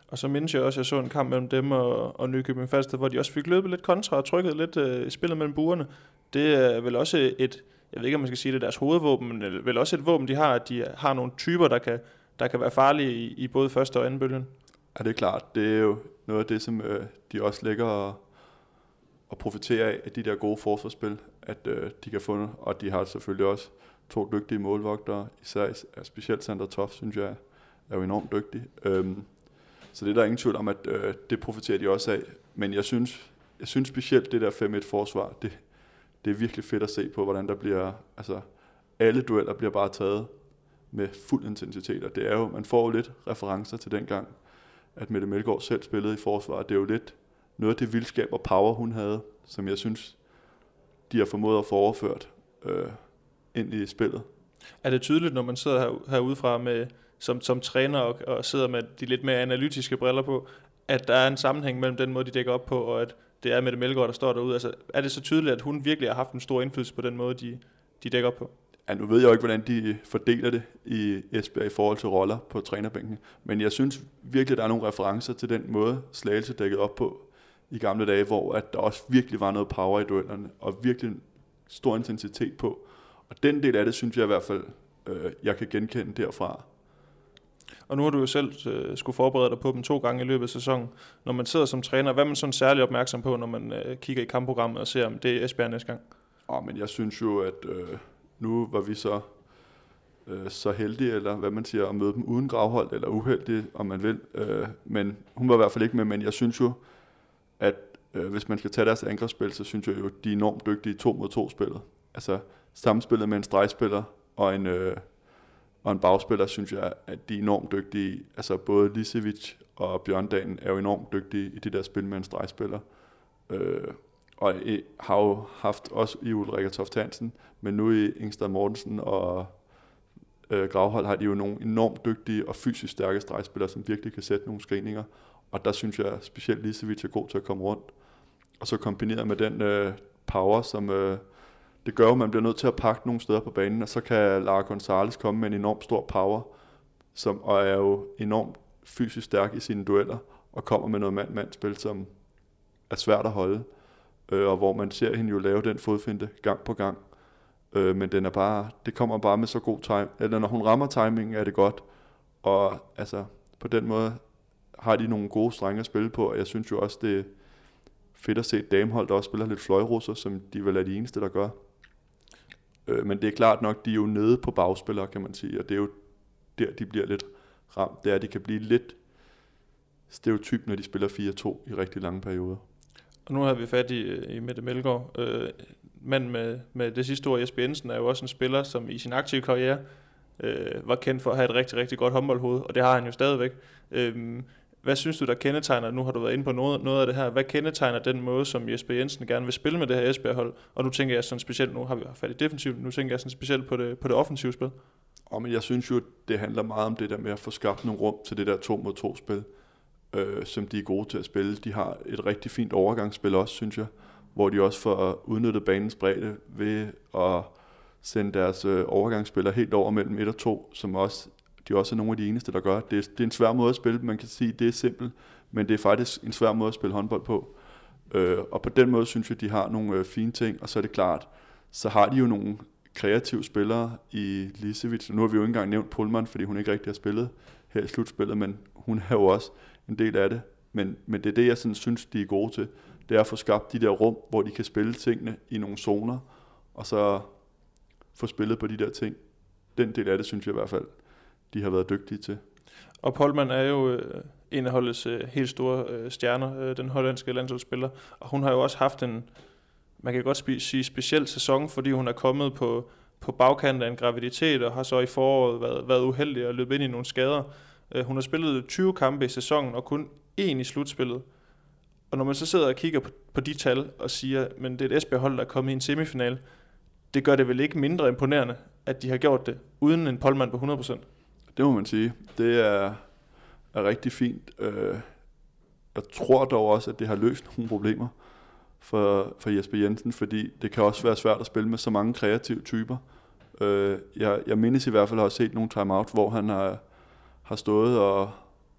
Og så mindes jeg også, at jeg så en kamp mellem dem og, og Nykøbing Falster, hvor de også fik løbet lidt kontra og trykket lidt øh, spillet mellem buerne. Det er vel også et, jeg ved ikke, om man skal sige det, deres hovedvåben, men vel også et våben, de har, at de har nogle typer, der kan, der kan være farlige i, i både første og anden bølgen. Ja, det er klart. Det er jo noget af det, som øh, de også lægger og, og profiterer af, af de der gode forsvarsspil, at øh, de kan få, og de har selvfølgelig også to dygtige målvogtere, især specielt Sander Toff, synes jeg, er jo enormt dygtig. Øhm, så det er der ingen tvivl om, at øh, det profiterer de også af. Men jeg synes, jeg synes specielt det der 5-1 forsvar, det, det er virkelig fedt at se på, hvordan der bliver, altså alle dueller bliver bare taget med fuld intensitet, og det er jo, man får jo lidt referencer til dengang, at Mette Melgaard selv spillede i forsvaret. Det er jo lidt noget af det vildskab og power, hun havde, som jeg synes, de har formået at få overført øh, ind i spillet. Er det tydeligt, når man sidder her, herude fra med, som, som træner og, og sidder med de lidt mere analytiske briller på, at der er en sammenhæng mellem den måde, de dækker op på, og at det er med Melgaard, der står derude. Altså, er det så tydeligt, at hun virkelig har haft en stor indflydelse på den måde, de, de dækker op på? Ja, nu ved jeg jo ikke, hvordan de fordeler det i Esbjerg i forhold til roller på trænerbænken, men jeg synes virkelig, der er nogle referencer til den måde, Slagelse dækkede op på i gamle dage, hvor at der også virkelig var noget power i duellerne, og virkelig stor intensitet på. Og den del af det, synes jeg i hvert fald, øh, jeg kan genkende derfra. Og nu har du jo selv øh, skulle forberede dig på dem to gange i løbet af sæsonen. Når man sidder som træner, hvad er man sådan særlig opmærksom på, når man øh, kigger i kampprogrammet og ser, om det er Esbjerg næste gang? Oh, men jeg synes jo, at øh, nu var vi så øh, så heldige, eller hvad man siger, at møde dem uden gravhold, eller uheldige, om man vil. Øh, men hun var i hvert fald ikke med, men jeg synes jo, at øh, hvis man skal tage deres angrebsspil, så synes jeg jo, at de er enormt dygtige i to mod to spillet. Altså samspillet med en stregspiller og en, øh, og en bagspiller, synes jeg, at de er enormt dygtige. Altså både Lisevic og Bjørndalen er jo enormt dygtige i det der spil med en stregspiller. Øh, og har jo haft også i Ulrik Toft Hansen, men nu i Ingstad Mortensen og øh, Gravhold har de jo nogle enormt dygtige og fysisk stærke stregspillere, som virkelig kan sætte nogle screeninger. Og der synes jeg specielt Lisevic er god til at komme rundt. Og så kombineret med den øh, power, som øh, det gør at man bliver nødt til at pakke nogle steder på banen, og så kan Lara Gonzalez komme med en enorm stor power, som, og er jo enormt fysisk stærk i sine dueller, og kommer med noget mand-mand-spil, som er svært at holde, øh, og hvor man ser hende jo lave den fodfinte gang på gang. Øh, men den er bare, det kommer bare med så god time, eller når hun rammer timingen, er det godt, og altså, på den måde har de nogle gode strenge at spille på, og jeg synes jo også, det er fedt at se et damehold, der også spiller lidt fløjrusser, som de vel er de eneste, der gør. Øh, men det er klart nok, de er jo nede på bagspillere, kan man sige, og det er jo der, de bliver lidt ramt. Det er, at de kan blive lidt stereotyp, når de spiller 4-2 i rigtig lange perioder. Og nu har vi fat i, i Mette Melgaard. Øh, men med, med det sidste ord, Jesper Jensen, er jo også en spiller, som i sin aktive karriere øh, var kendt for at have et rigtig, rigtig godt håndboldhoved, og det har han jo stadigvæk. Øh, hvad synes du, der kendetegner, nu har du været inde på noget, noget af det her, hvad kendetegner den måde, som Jesper Jensen gerne vil spille med det her Esbjerg-hold? Og nu tænker jeg sådan specielt, nu har vi fat i defensivt, nu tænker jeg sådan specielt på det, på det offensive spil. Og men jeg synes jo, det handler meget om det der med at få skabt nogle rum til det der to mod to spil, øh, som de er gode til at spille. De har et rigtig fint overgangsspil også, synes jeg, hvor de også får udnyttet banens bredde ved at sende deres øh, overgangsspillere helt over mellem 1 og 2, som også de også er nogle af de eneste, der gør. Det er, det er en svær måde at spille. Man kan sige, det er simpelt, men det er faktisk en svær måde at spille håndbold på. Øh, og på den måde synes jeg, de har nogle øh, fine ting, og så er det klart, så har de jo nogle kreative spillere i Lisevic. Nu har vi jo ikke engang nævnt Pullman, fordi hun ikke rigtig har spillet her i slutspillet, men hun er jo også en del af det. Men, men det er det, jeg sådan synes, de er gode til. Det er at få skabt de der rum, hvor de kan spille tingene i nogle zoner, og så få spillet på de der ting. Den del af det, synes jeg i hvert fald, de har været dygtige til. Og Polman er jo øh, en af holdets øh, helt store øh, stjerner, øh, den hollandske landsholdsspiller. Og hun har jo også haft en, man kan godt sige, speciel sæson, fordi hun er kommet på, på bagkanten af en graviditet, og har så i foråret været, været uheldig og løbet ind i nogle skader. Øh, hun har spillet 20 kampe i sæsonen, og kun én i slutspillet. Og når man så sidder og kigger på, på de tal og siger, men det er et Esbjerg-hold, der er kommet i en semifinal, det gør det vel ikke mindre imponerende, at de har gjort det uden en polmand på 100%. Det må man sige. Det er, er rigtig fint. Øh, jeg tror dog også, at det har løst nogle problemer for, for Jesper Jensen, fordi det kan også være svært at spille med så mange kreative typer. Øh, jeg, jeg mindes i hvert fald at have set nogle timeout, hvor han har, har stået og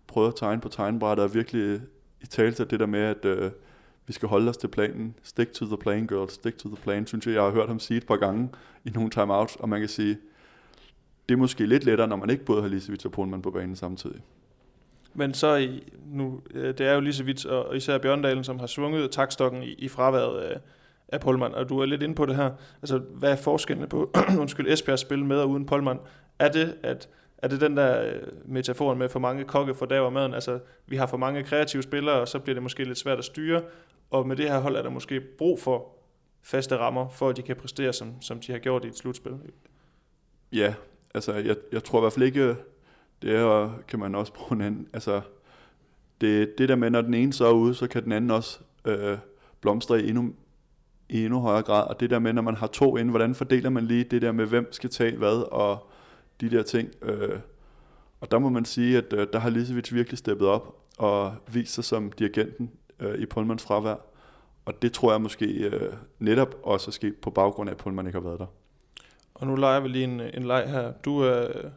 prøvet at tegne på tegnbrættet og virkelig i tale til det der med, at øh, vi skal holde os til planen. Stick to the plan, girls. Stick to the plan, synes jeg, jeg har hørt ham sige et par gange i nogle timeouts, og man kan sige, det er måske lidt lettere, når man ikke både har Lisevic og Pohlmann på banen samtidig. Men så i, nu, øh, det er jo Lisevic og især Bjørndalen, som har svunget takstokken i, i fraværet af, af Polman, og du er lidt inde på det her. Altså, hvad er forskellen på, undskyld, Esbjergs spil med og uden Polman? Er det, at er det den der øh, metaforen med for mange kokke for dag og maden? Altså, vi har for mange kreative spillere, og så bliver det måske lidt svært at styre, og med det her hold er der måske brug for faste rammer, for at de kan præstere, som, som de har gjort i et slutspil. Ja, altså jeg, jeg tror i hvert fald ikke, det er, kan man også bruge en anden, altså det, det der med, når den ene så er ude, så kan den anden også øh, blomstre i endnu, i endnu højere grad, og det der med, når man har to inde, hvordan fordeler man lige det der med, hvem skal tage hvad, og de der ting. Øh, og der må man sige, at øh, der har Lisevits virkelig steppet op, og vist sig som dirigenten øh, i Pullmans fravær. Og det tror jeg måske øh, netop også er sket på baggrund af, at Pullman ikke har været der. Og nu leger vi lige en, en leg her. Du øh,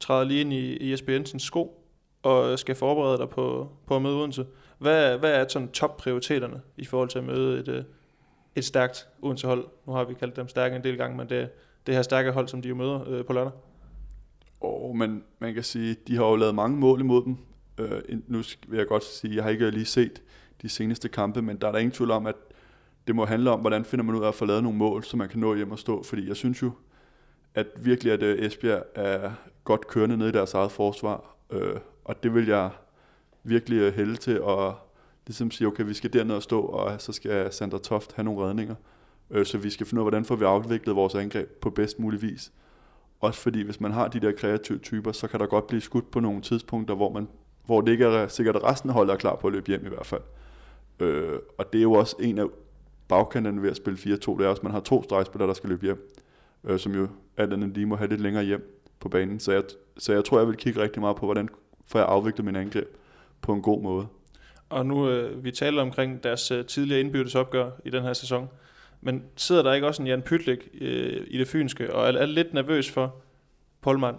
træder lige ind i, i Jesper Jensens sko, og skal forberede dig på, på at møde Odense. Hvad, hvad er sådan topprioriteterne i forhold til at møde et, øh, et stærkt Odense-hold? Nu har vi kaldt dem stærke en del gange, men det, det her stærke hold, som de jo møder øh, på lørdag. Og man, man kan sige, de har jo lavet mange mål imod dem. Øh, nu vil jeg godt sige, jeg har ikke lige set de seneste kampe, men der er der ingen tvivl om, at det må handle om, hvordan finder man ud af at få lavet nogle mål, så man kan nå hjem og stå. Fordi jeg synes jo, at virkelig at øh, Esbjerg er godt kørende ned i deres eget forsvar. Øh, og det vil jeg virkelig øh, hælde til at ligesom sige, okay, vi skal derned og stå, og så skal Sander Toft have nogle redninger. Øh, så vi skal finde ud af, hvordan får vi afviklet vores angreb på bedst mulig vis. Også fordi, hvis man har de der kreative typer, så kan der godt blive skudt på nogle tidspunkter, hvor, man, hvor det ikke er sikkert, at resten af holdet er klar på at løbe hjem i hvert fald. Øh, og det er jo også en af bagkanterne ved at spille 4-2, det er også, at man har to stregspillere, der skal løbe hjem, øh, som jo alt andet lige må have lidt længere hjem på banen. Så jeg, så jeg tror, jeg vil kigge rigtig meget på, hvordan får jeg afviklet min angreb på en god måde. Og nu, øh, vi taler omkring deres øh, tidligere indbyrdes opgør i den her sæson. Men sidder der ikke også en Jan Pytlik øh, i det fynske, og er, er lidt nervøs for Polman?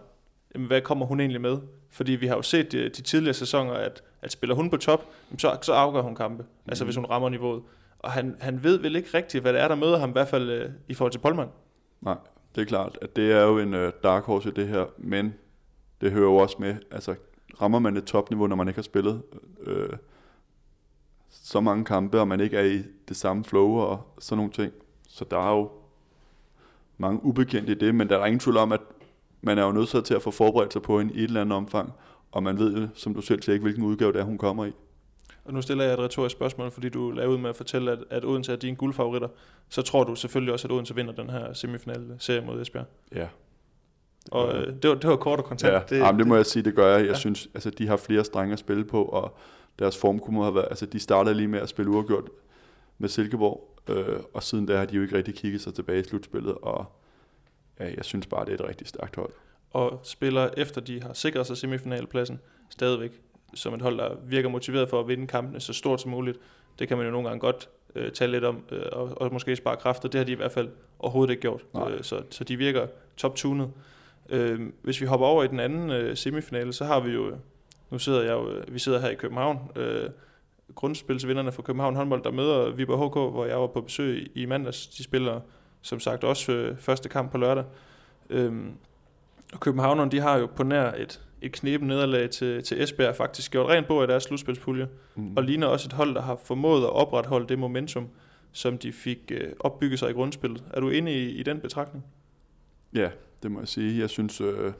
Jamen, hvad kommer hun egentlig med? Fordi vi har jo set de, de tidligere sæsoner, at, at spiller hun på top, så, så afgør hun kampe. Mm. Altså hvis hun rammer niveauet. Og han, han ved vel ikke rigtigt, hvad det er, der møder ham, i hvert fald øh, i forhold til Polman. Nej, det er klart, at det er jo en øh, dark horse i det her, men det hører jo også med, altså rammer man et topniveau, når man ikke har spillet øh, så mange kampe, og man ikke er i det samme flow og sådan nogle ting. Så der er jo mange ubekendte i det, men der er ingen tvivl om, at man er jo nødt til at få forberedt sig på en i et eller andet omfang, og man ved, jo, som du selv siger, ikke hvilken udgave det er, hun kommer i. Og nu stiller jeg et retorisk spørgsmål, fordi du lavede ud med at fortælle, at, at Odense er dine guldfavoritter. Så tror du selvfølgelig også, at Odense vinder den her semifinale serie mod Esbjerg. Ja. Og øh, det, var, det var kort og kontant. Ja, det, Jamen, det må jeg sige, det gør jeg. Jeg ja. synes, altså, de har flere strenge at spille på, og deres form kunne have været, altså de startede lige med at spille uafgjort med Silkeborg, øh, og siden da har de jo ikke rigtig kigget sig tilbage i slutspillet, og ja, jeg synes bare, det er et rigtig stærkt hold. Og spiller efter de har sikret sig semifinalpladsen stadigvæk som et hold, der virker motiveret for at vinde kampene så stort som muligt. Det kan man jo nogle gange godt øh, tale lidt om, øh, og, og måske spare kræfter. Det har de i hvert fald overhovedet ikke gjort. Øh, så, så de virker top-tunet. Øh, hvis vi hopper over i den anden øh, semifinale, så har vi jo, nu sidder jeg jo, vi sidder her i København, øh, grundspilsvinderne fra København håndbold, der møder Viborg HK, hvor jeg var på besøg i, i mandags. De spiller som sagt også øh, første kamp på lørdag. Øh, og Københavnerne, de har jo på nær et, et knepen nederlag til, til Esbjerg faktisk gjort rent på i deres slutspilspulje, mm. og ligner også et hold, der har formået at opretholde det momentum, som de fik øh, opbygget sig i grundspillet. Er du enig i, i den betragtning? Ja, det må jeg sige. Jeg synes, øh,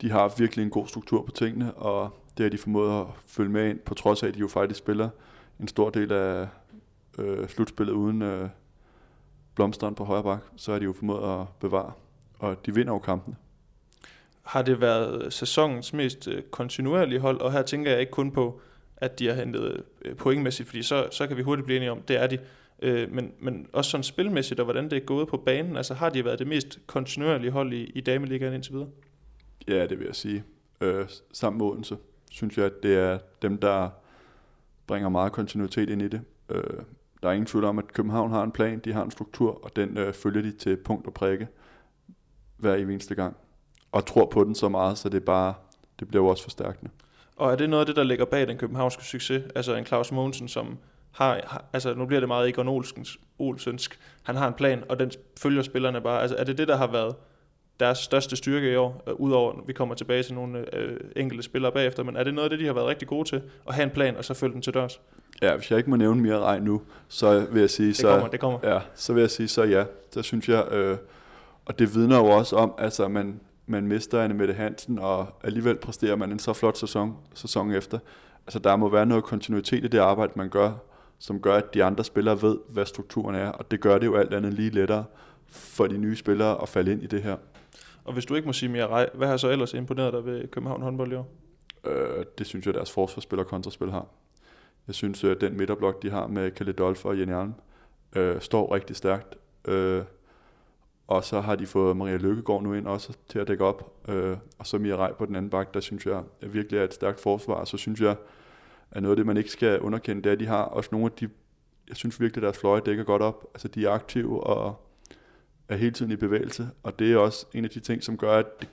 de har virkelig en god struktur på tingene, og det har de formået at følge med ind, på trods af, at de jo faktisk spiller en stor del af øh, slutspillet uden øh, blomsteren på højre bak, så har de jo formået at bevare og de vinder jo kampene. Har det været sæsonens mest øh, kontinuerlige hold, og her tænker jeg ikke kun på, at de har hentet øh, pointmæssigt, fordi så, så kan vi hurtigt blive enige om, det er de. Øh, men, men også sådan spilmæssigt, og hvordan det er gået på banen, altså har de været det mest kontinuerlige hold i, i dameligaen indtil videre? Ja, det vil jeg sige. Øh, sammen med Odense, synes jeg, at det er dem, der bringer meget kontinuitet ind i det. Øh, der er ingen tvivl om, at København har en plan, de har en struktur, og den øh, følger de til punkt og prikke hver eneste gang. Og tror på den så meget, så det er bare, det bliver jo også forstærkende. Og er det noget af det, der ligger bag den københavnske succes? Altså en Claus Mogensen, som har, har altså nu bliver det meget Egon Olsens, Olsensk, han har en plan, og den følger spillerne bare. Altså er det det, der har været deres største styrke i år, øh, udover vi kommer tilbage til nogle øh, enkelte spillere bagefter, men er det noget af det, de har været rigtig gode til, at have en plan, og så følge den til dørs? Ja, hvis jeg ikke må nævne mere regn nu, så vil jeg sige, Det så, kommer, det kommer. Ja, så vil jeg sige, så ja. Så synes jeg, øh, og det vidner jo også om, altså man, man mister Anne Mette Hansen, og alligevel præsterer man en så flot sæson, sæson efter. Altså der må være noget kontinuitet i det arbejde, man gør, som gør, at de andre spillere ved, hvad strukturen er, og det gør det jo alt andet lige lettere for de nye spillere at falde ind i det her. Og hvis du ikke må sige mere rej, hvad har så ellers imponeret dig ved København håndbold i år? Øh, det synes jeg, deres forsvarsspil og kontraspil har. Jeg synes, at den midterblok, de har med Kalle Dolf og Jenny Alm, øh, står rigtig stærkt. Øh, og så har de fået Maria Lykkegaard nu ind også til at dække op. Øh, og så Mia Rej på den anden bak, der synes jeg virkelig er et stærkt forsvar. Og så synes jeg, at noget af det, man ikke skal underkende, det er, at de har også nogle af de, jeg synes virkelig, at deres fløje dækker godt op. Altså de er aktive og er hele tiden i bevægelse. Og det er også en af de ting, som gør, at det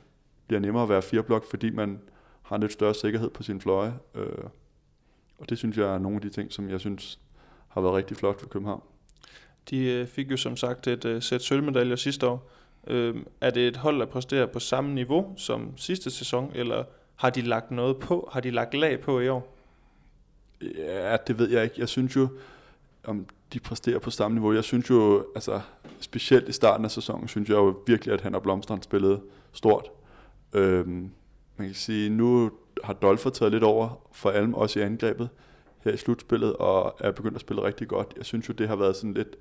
bliver nemmere at være fireblok, fordi man har en lidt større sikkerhed på sin fløje. Øh, og det synes jeg er nogle af de ting, som jeg synes har været rigtig flot for København. De øh, fik jo som sagt et øh, sæt sølvmedaljer sidste år. Øh, er det et hold, der præsterer på samme niveau som sidste sæson, eller har de lagt noget på? Har de lagt lag på i år? Ja, det ved jeg ikke. Jeg synes jo, om de præsterer på samme niveau. Jeg synes jo, altså specielt i starten af sæsonen, synes jeg jo virkelig, at han og Blomstrand spillede stort. Øhm, man kan sige, nu har Dolfer taget lidt over for Alm, også i angrebet her i slutspillet, og er begyndt at spille rigtig godt. Jeg synes jo, det har været sådan lidt,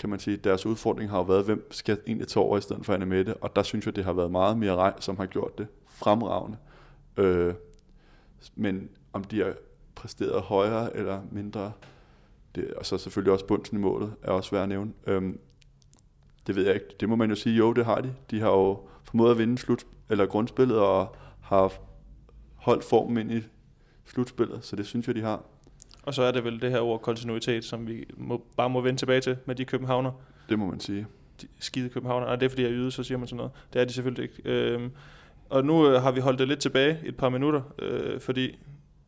kan man sige, deres udfordring har jo været, hvem skal egentlig tage over i stedet for Anne Mette, og der synes jeg, det har været meget mere rej, som har gjort det fremragende. Øh, men om de har præsteret højere eller mindre, det, og så selvfølgelig også bundsen i målet, er også værd at nævne. Øhm, det ved jeg ikke. Det må man jo sige, jo, det har de. De har jo formået at vinde slut, eller grundspillet, og har holdt formen ind i slutspillet, så det synes jeg, de har. Og så er det vel det her ord kontinuitet, som vi må, bare må vende tilbage til med de københavner. Det må man sige. De skide københavner. Og det er fordi, jeg er yde, så siger man sådan noget. Det er de selvfølgelig ikke. Øhm, og nu øh, har vi holdt det lidt tilbage et par minutter, øh, fordi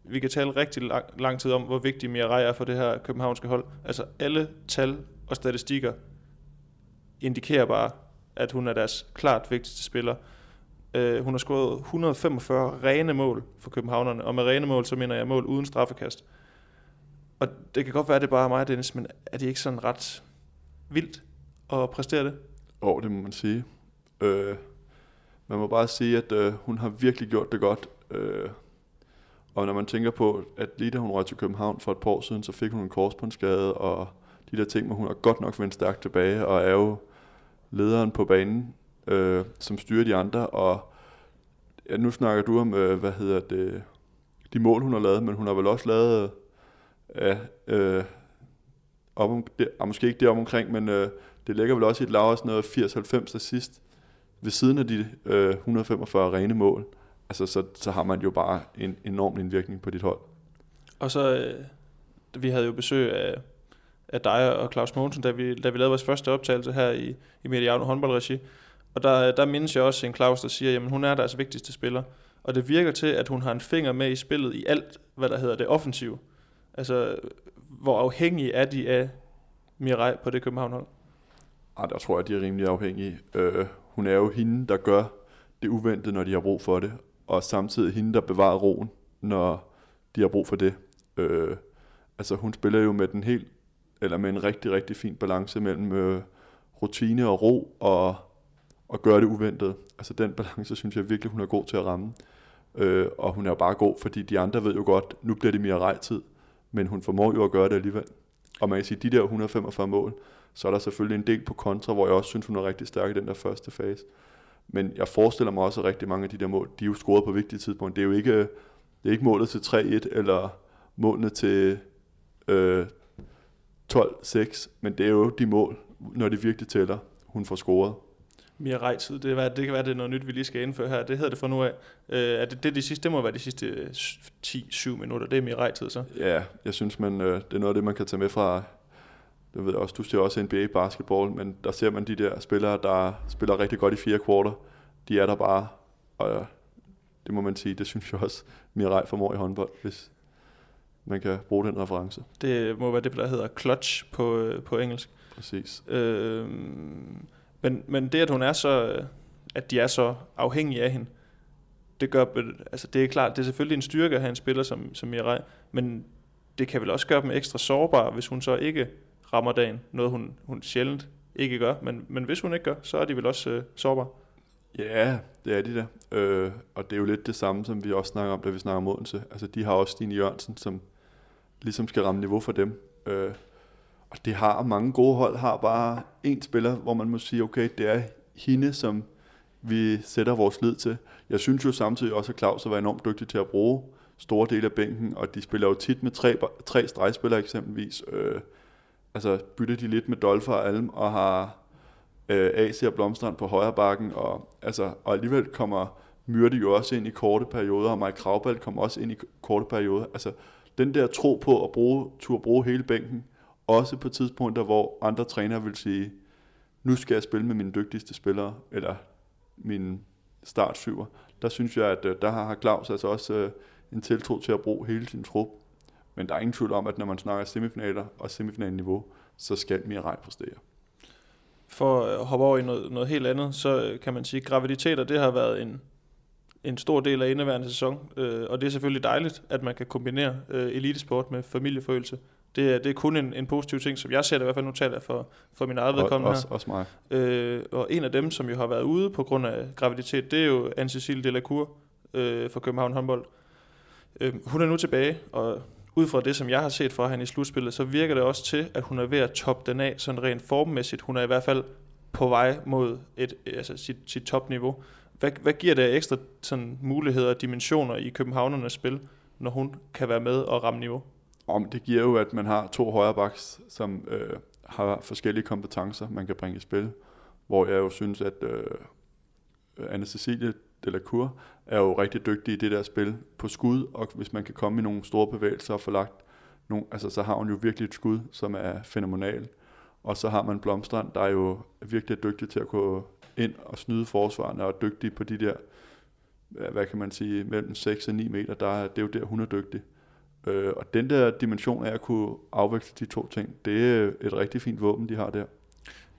vi kan tale rigtig lang, lang tid om, hvor vigtig Mirai er for det her københavnske hold. Altså alle tal og statistikker indikerer bare, at hun er deres klart vigtigste spiller. Uh, hun har scoret 145 rene mål for københavnerne, og med rene mål, så mener jeg mål uden straffekast. Og det kan godt være, at det bare er mig, Dennis, men er det ikke sådan ret vildt at præstere det? Åh, oh, det må man sige. Øh, man må bare sige, at øh, hun har virkelig gjort det godt. Øh, og når man tænker på, at lige da hun røg til København for et par år siden, så fik hun en korsbåndsskade, og de der ting, men hun har godt nok vendt stærkt tilbage, og er jo lederen på banen, øh, som styrer de andre, og ja, nu snakker du om, øh, hvad hedder det, de mål, hun har lavet, men hun har vel også lavet, ja, øh, op om, det, ah, måske ikke det om omkring, men øh, det ligger vel også i et lav sådan noget 80-90 sidst, ved siden af de øh, 145 rene mål. Altså, så, så har man jo bare en enorm indvirkning på dit hold. Og så, øh, vi havde jo besøg af, af dig og Claus Mogensen, da vi, da vi lavede vores første optagelse her i, i Mediano håndboldregi. Og der, der mindes jeg også en Claus, der siger, jamen hun er deres vigtigste spiller. Og det virker til, at hun har en finger med i spillet i alt, hvad der hedder det offensive. Altså, hvor afhængige er de af Mirai på det København-hold? Ej, der tror jeg, de er rimelig afhængige. Øh, hun er jo hende, der gør det uventede, når de har brug for det. Og samtidig hende, der bevarer roen, når de har brug for det. Øh, altså, hun spiller jo med den helt, eller med en rigtig, rigtig fin balance mellem øh, rutine og ro, og, og gøre det uventet. Altså, den balance, synes jeg virkelig, hun er god til at ramme. Øh, og hun er jo bare god, fordi de andre ved jo godt, nu bliver det mere rejtid, men hun formår jo at gøre det alligevel. Og man kan sige, de der 145 mål, så er der selvfølgelig en del på kontra, hvor jeg også synes, hun er rigtig stærk i den der første fase. Men jeg forestiller mig også, at rigtig mange af de der mål, de er jo scoret på vigtige tidspunkter. Det er jo ikke, det er ikke målet til 3-1, eller målene til øh, 12-6, men det er jo de mål, når de virkelig tæller, hun får scoret. Mia Rejtid, det, er, det kan være, det er noget nyt, vi lige skal indføre her. Det hedder det for nu af. Øh, er det, det, de sidste, det må være de sidste 10-7 minutter. Det er Mia Rejtid så? Ja, jeg synes, man, øh, det er noget af det, man kan tage med fra det ved jeg også, du ser også NBA basketball, men der ser man de der spillere, der spiller rigtig godt i fire kvarter. De er der bare, og det må man sige, det synes jeg også, Mirai formår i håndbold, hvis man kan bruge den reference. Det må være det, der hedder clutch på, øh, på engelsk. Præcis. Øh, men, men det, at hun er så, øh, at de er så afhængige af hende, det gør, øh, altså det er klart, det er selvfølgelig en styrke at have en spiller som, som Mirai, men det kan vel også gøre dem ekstra sårbare, hvis hun så ikke rammer dagen. Noget hun, hun sjældent ikke gør, men, men hvis hun ikke gør, så er de vel også øh, sårbare. Ja, det er de der. Øh, og det er jo lidt det samme, som vi også snakker om, da vi snakker om Odense. Altså, de har også Stine Jørgensen, som ligesom skal ramme niveau for dem. Øh, og det har mange gode hold, har bare en spiller, hvor man må sige, okay, det er hende, som vi sætter vores lid til. Jeg synes jo samtidig også, at Claus har været enormt dygtig til at bruge store dele af bænken, og de spiller jo tit med tre, tre stregspillere eksempelvis. Øh, altså bytter de lidt med Dolfer og Alm, og har øh, AC og Blomstrand på højre bakken, og, altså, og alligevel kommer Myrde jo også ind i korte perioder, og Mike Kravbald kommer også ind i korte perioder. Altså, den der tro på at bruge, tur bruge hele bænken, også på tidspunkter, hvor andre trænere vil sige, nu skal jeg spille med mine dygtigste spillere, eller min startsyver. Der synes jeg, at øh, der har Claus altså også øh, en tiltro til at bruge hele sin trup. Men der er ingen tvivl om, at når man snakker semifinaler og semifinalniveau, så skal Mirai præstere. For øh, at hoppe over i noget, noget helt andet, så kan man sige, at graviditeter, det har været en, en stor del af indeværende sæson, øh, og det er selvfølgelig dejligt, at man kan kombinere øh, elitesport med familieforøgelse. Det er, det er kun en, en positiv ting, som jeg ser det i hvert fald, nu taler for, for min eget vedkommende også, her. Også mig. Øh, og en af dem, som jo har været ude på grund af graviditet, det er jo Anne-Cécile Delacour øh, fra København håndbold. Øh, hun er nu tilbage, og ud fra det, som jeg har set fra hende i slutspillet, så virker det også til, at hun er ved at toppe den af, sådan rent formmæssigt. Hun er i hvert fald på vej mod et, altså sit, sit topniveau. Hvad, hvad giver det ekstra sådan, muligheder og dimensioner i københavnernes spil, når hun kan være med og ramme niveau? Om det giver jo, at man har to højrebacks, som øh, har forskellige kompetencer, man kan bringe i spil. Hvor jeg jo synes, at øh, Anne Cecilie Delacour er jo rigtig dygtig i det der spil på skud, og hvis man kan komme i nogle store bevægelser og få lagt nogle, altså så har hun jo virkelig et skud, som er fænomenal. Og så har man Blomstrand, der er jo virkelig dygtig til at gå ind og snyde forsvarerne, og dygtig på de der, hvad kan man sige, mellem 6 og 9 meter, der det er jo der, hun er dygtig. Øh, og den der dimension af at kunne afveksle de to ting, det er et rigtig fint våben, de har der.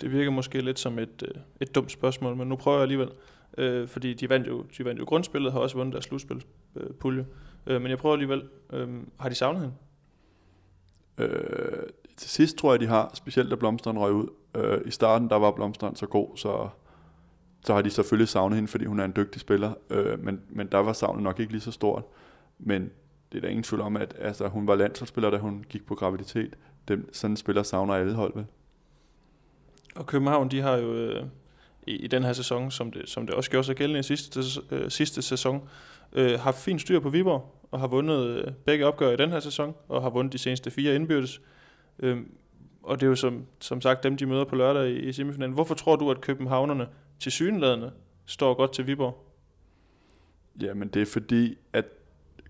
Det virker måske lidt som et, øh, et dumt spørgsmål, men nu prøver jeg alligevel øh, fordi de vandt, jo, de vandt jo grundspillet, har også vundet deres slutspil, øh, pulje. Øh, men jeg prøver alligevel, øh, har de savnet hende? Øh, til sidst tror jeg, de har, specielt da Blomstrand røg ud. Øh, I starten, der var Blomstrand så god, så, så har de selvfølgelig savnet hende, fordi hun er en dygtig spiller. Øh, men, men der var savnet nok ikke lige så stort. Men det er der ingen tvivl om, at altså, hun var landsholdsspiller, da hun gik på graviditet. Dem, sådan spiller savner alle hold, vel? Og København, de har jo øh, i, i den her sæson, som det, som det også gjorde sig gældende i sidste, øh, sidste sæson, øh, har fint styr på Viborg, og har vundet øh, begge opgør i den her sæson, og har vundet de seneste fire indbyrdes. Øh, og det er jo som, som sagt dem, de møder på lørdag i, i semifinalen. Hvorfor tror du, at københavnerne til synlædende står godt til Viborg? Jamen det er fordi, at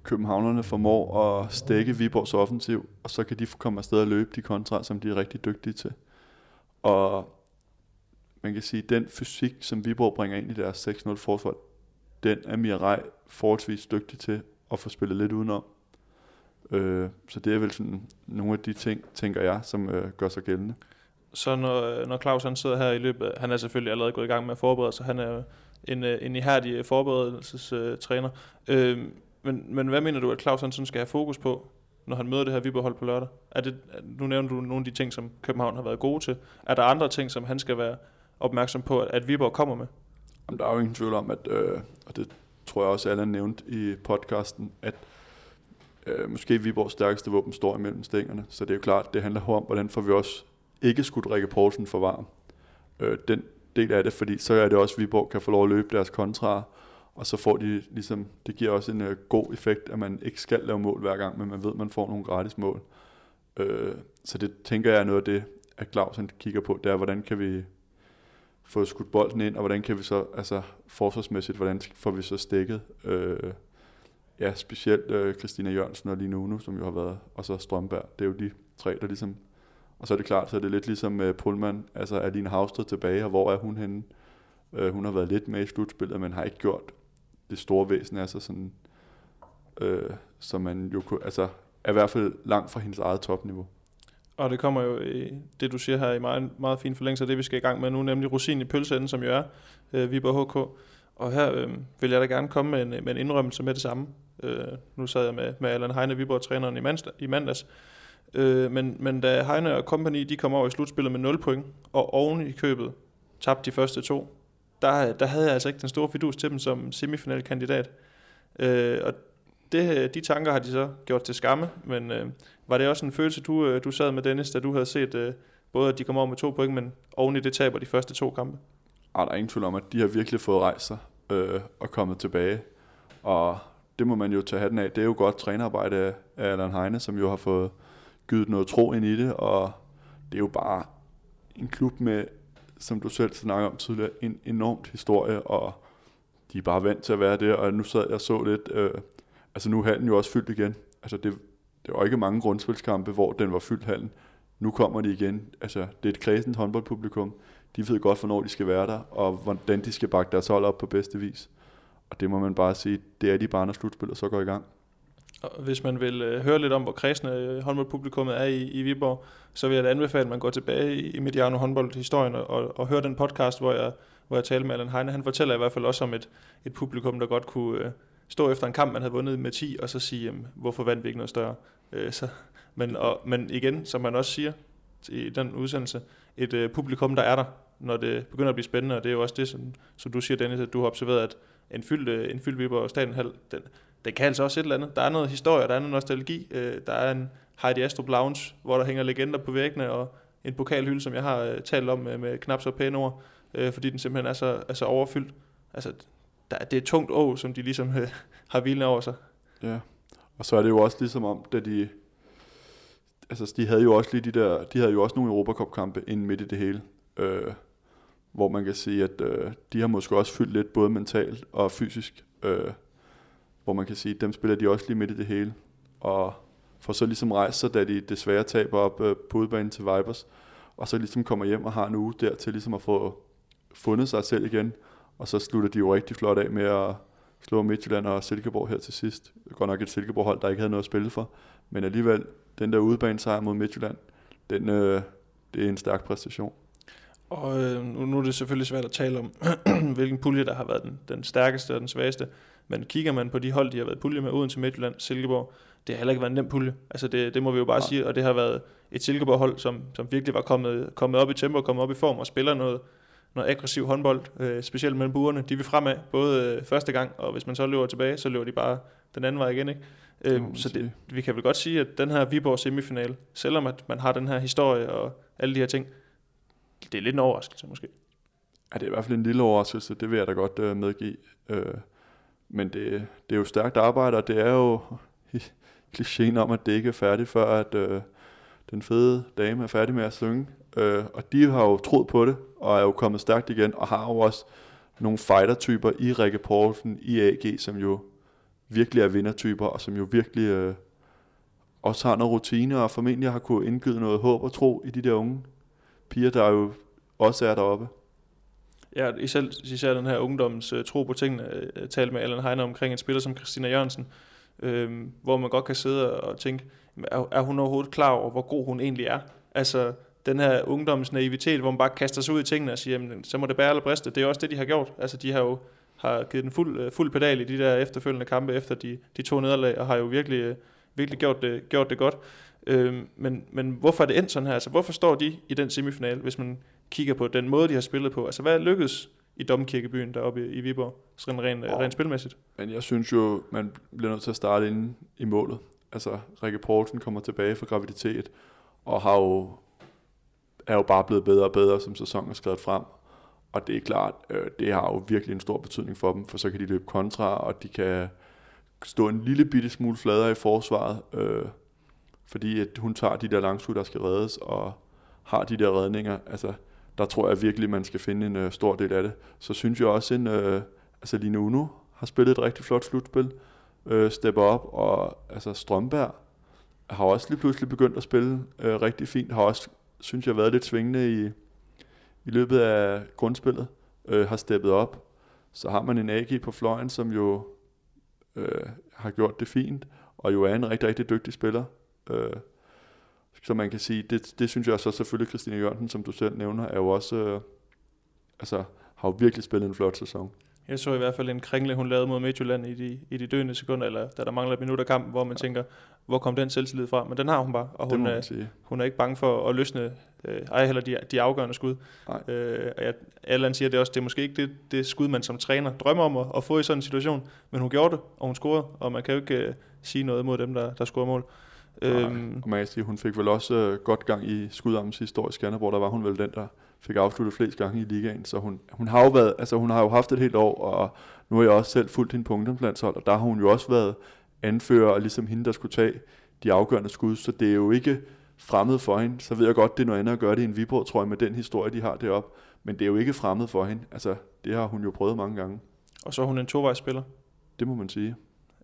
københavnerne formår at stække Viborgs offensiv, og så kan de komme afsted og løbe de kontra, som de er rigtig dygtige til. Og man kan sige, den fysik, som Viborg bringer ind i deres 6-0 forsvar, den er Mirai forholdsvis dygtig til at få spillet lidt udenom. Øh, så det er vel sådan nogle af de ting, tænker jeg, som øh, gør sig gældende. Så når, når Claus han sidder her i løbet, han er selvfølgelig allerede gået i gang med at forberede sig, han er en, øh, en ihærdig forberedelsestræner. Øh, men, men hvad mener du, at Claus Hansen skal have fokus på, når han møder det her Viborg-hold på lørdag? Er det, nu nævner du nogle af de ting, som København har været gode til. Er der andre ting, som han skal være opmærksom på, at Viborg kommer med? Jamen, der er jo ingen tvivl om, at, øh, og det tror jeg også, alle nævnt i podcasten, at øh, måske Viborgs stærkeste våben står imellem stængerne, så det er jo klart, det handler om, hvordan får vi også ikke skudt Rikke Poulsen for varm. Øh, den del af det, fordi så er det også, at Viborg kan få lov at løbe deres kontra, og så får de ligesom, det giver også en øh, god effekt, at man ikke skal lave mål hver gang, men man ved, at man får nogle gratis mål. Øh, så det tænker jeg er noget af det, at Clausen kigger på, det er, hvordan kan vi få skudt bolden ind, og hvordan kan vi så, altså forsvarsmæssigt, hvordan får vi så stikket, øh, ja, specielt øh, Christina Jørgensen og Line Uno, som jo har været, og så Strømberg, det er jo de tre, der ligesom, og så er det klart, så er det lidt ligesom øh, Pullman, altså er Line Havsted tilbage, og hvor er hun henne? Øh, hun har været lidt med i slutspillet, men har ikke gjort det store væsen af sig, sådan, øh, som man jo kunne, altså er i hvert fald langt fra hendes eget topniveau. Og det kommer jo i det, du siger her, i meget, meget fin forlængelse af det, vi skal i gang med nu, nemlig rosin i pølseenden, som jo er øh, Viborg HK. Og her øh, vil jeg da gerne komme med en, med en indrømmelse med det samme. Øh, nu sad jeg med, med Allan Heine, Viborg-træneren i, mands, i mandags. Øh, men, men da Heine og company, de kom over i slutspillet med 0 point, og oven i købet tabte de første to, der, der havde jeg altså ikke den store fidus til dem som semifinalkandidat. Øh, og det, de tanker har de så gjort til skamme, men øh, var det også en følelse, du, øh, du sad med Dennis, da du havde set øh, både, at de kom over med to point, men oven i det taber de første to kampe? Ej, der er ingen tvivl om, at de har virkelig fået rejst sig øh, og kommet tilbage. Og det må man jo tage hatten af. Det er jo godt trænerarbejde af Allan Heine, som jo har fået givet noget tro ind i det, og det er jo bare en klub med, som du selv snakker om tidligere, en enormt historie, og de er bare vant til at være der, og nu sad jeg så lidt, øh, altså nu er halen jo også fyldt igen. Altså det, det var ikke mange grundspilskampe, hvor den var fyldt hallen. Nu kommer de igen. Altså, det er et kredsent håndboldpublikum. De ved godt, hvornår de skal være der, og hvordan de skal bakke deres hold op på bedste vis. Og det må man bare sige, det er de bare, når slutspillet så går i gang. Hvis man vil øh, høre lidt om, hvor kredsende øh, håndboldpublikummet er i, i Viborg, så vil jeg da anbefale, at man går tilbage i, i Mediano håndboldhistorien og, og, og hører den podcast, hvor jeg, hvor jeg talte med Allan Heine. Han fortæller i hvert fald også om et, et publikum, der godt kunne øh, stå efter en kamp, man havde vundet med 10, og så sige, jamen, hvorfor vandt vi ikke noget større? Øh, så, men, og, men igen, som man også siger i den udsendelse, et øh, publikum, der er der, når det begynder at blive spændende, og det er jo også det, som, som du siger, Dennis, at du har observeret, at en fyldt, øh, en fyldt Viborg Stadenhal, den, den kan altså også et eller andet. Der er noget historie, der er noget nostalgi. Øh, der er en Heidi Astrup Lounge, hvor der hænger legender på væggene, og en pokalhylde, som jeg har øh, talt om med, med knap så pæne ord, øh, fordi den simpelthen er så, er så overfyldt. Altså, der, det er et tungt å, som de ligesom øh, har hvilende over sig. Ja, og så er det jo også ligesom om, da de... Altså, de havde jo også lige de der... De havde jo også nogle Europacup-kampe ind midt i det hele. Øh, hvor man kan sige, at øh, de har måske også fyldt lidt både mentalt og fysisk. Øh, hvor man kan sige, at dem spiller de også lige midt i det hele. Og får så ligesom rejst sig, da de desværre taber op øh, på udbanen til Vipers, og så ligesom kommer hjem og har en uge der til ligesom at få fundet sig selv igen. Og så slutter de jo rigtig flot af med at slå Midtjylland og Silkeborg her til sidst. Godt nok et Silkeborg-hold, der ikke havde noget at spille for. Men alligevel, den der udbanesejr mod Midtjylland, den, øh, det er en stærk præstation. Og øh, nu, nu er det selvfølgelig svært at tale om, hvilken pulje, der har været den, den stærkeste og den svageste. Men kigger man på de hold, de har været pulje med, Odense, Midtjylland, Silkeborg, det har heller ikke været en nem pulje. Altså det, det må vi jo bare ja. sige, og det har været et Silkeborg-hold, som, som virkelig var kommet, kommet op i tempo, kommet op i form og spiller noget, noget aggressiv håndbold, øh, specielt mellem buerne. De vil fremad, både øh, første gang, og hvis man så løber tilbage, så løber de bare den anden vej igen. Ikke? Øh, så det, vi kan vel godt sige, at den her Viborg semifinal, selvom at man har den her historie og alle de her ting, det er lidt en overraskelse måske. Ja, det er i hvert fald en lille overraskelse, det vil jeg da godt øh, medgive. Øh, men det, det er jo stærkt arbejde, og det er jo klichéen om, at det ikke er færdigt, før at øh, den fede dame er færdig med at synge. Øh, og de har jo troet på det, og er jo kommet stærkt igen, og har jo også nogle fighter-typer i Rikke Poulsen, i AG, som jo virkelig er vindertyper, og som jo virkelig øh, også har noget rutine, og formentlig har kunne indgyde noget håb og tro i de der unge piger, der jo også er deroppe. Ja, især, især den her ungdoms uh, tro på tingene. Øh, Jeg talte med Allan Heiner omkring en spiller som Christina Jørgensen, øh, hvor man godt kan sidde og tænke, er, er hun overhovedet klar over, hvor god hun egentlig er? Altså, den her ungdoms naivitet, hvor man bare kaster sig ud i tingene og siger, jamen, så må det bære eller briste. Det er også det, de har gjort. Altså, de har jo har givet den fuld, øh, fuld pedal i de der efterfølgende kampe efter de, de to nederlag, og har jo virkelig, øh, virkelig gjort, det, gjort det godt. Øh, men, men hvorfor er det endt sådan her? Altså, hvorfor står de i den semifinal, hvis man kigger på den måde, de har spillet på? Altså, hvad er lykkedes i Domkirkebyen deroppe i Viborg, sådan rent, oh. rent spilmæssigt? Men jeg synes jo, man bliver nødt til at starte inde i målet. Altså, Rikke Poulsen kommer tilbage fra graviditet, og har jo, er jo bare blevet bedre og bedre, som sæsonen er skrevet frem. Og det er klart, øh, det har jo virkelig en stor betydning for dem, for så kan de løbe kontra, og de kan stå en lille bitte smule fladere i forsvaret, øh, fordi at hun tager de der langskud, der skal reddes, og har de der redninger. Altså, der tror jeg virkelig, man skal finde en øh, stor del af det. Så synes jeg også, en, øh, altså Line Uno har spillet et rigtig flot slutspil, øh, stepper op, og altså Strømberg har også lige pludselig begyndt at spille øh, rigtig fint, har også, synes jeg, været lidt svingende i, i løbet af grundspillet, øh, har steppet op. Så har man en AG på fløjen, som jo øh, har gjort det fint, og jo er en rigtig, rigtig dygtig spiller. Øh, så man kan sige, det, det synes jeg så selvfølgelig, Christine Jørgensen, som du selv nævner, er jo også, øh, altså, har jo virkelig spillet en flot sæson. Jeg så i hvert fald en kringle, hun lavede mod Midtjylland i de, i de døende sekunder, eller da der mangler et minut af kampen, hvor man ja. tænker, hvor kom den selvtillid fra? Men den har hun bare, og hun, er, hun er ikke bange for at løsne, øh, ej heller de, de afgørende skud. Nej. Øh, og jeg, Allan siger det også, det er måske ikke det, det skud, man som træner drømmer om at, at få i sådan en situation, men hun gjorde det, og hun scorede, og man kan jo ikke uh, sige noget mod dem, der, der scorer mål. Øhm, og man kan sige, hun fik vel også uh, godt gang i skudarmen sidste år i Skanderborg, der var hun vel den, der fik afsluttet flest gange i ligaen, så hun, hun har jo været, altså hun har jo haft et helt år, og nu har jeg også selv fulgt hende på ungdomslandshold, og der har hun jo også været anfører, og ligesom hende, der skulle tage de afgørende skud, så det er jo ikke fremmed for hende. Så ved jeg godt, det er noget andet at gøre det i en Viborg, tror jeg, med den historie, de har deroppe. Men det er jo ikke fremmed for hende. Altså, det har hun jo prøvet mange gange. Og så er hun en tovejsspiller. Det må man sige.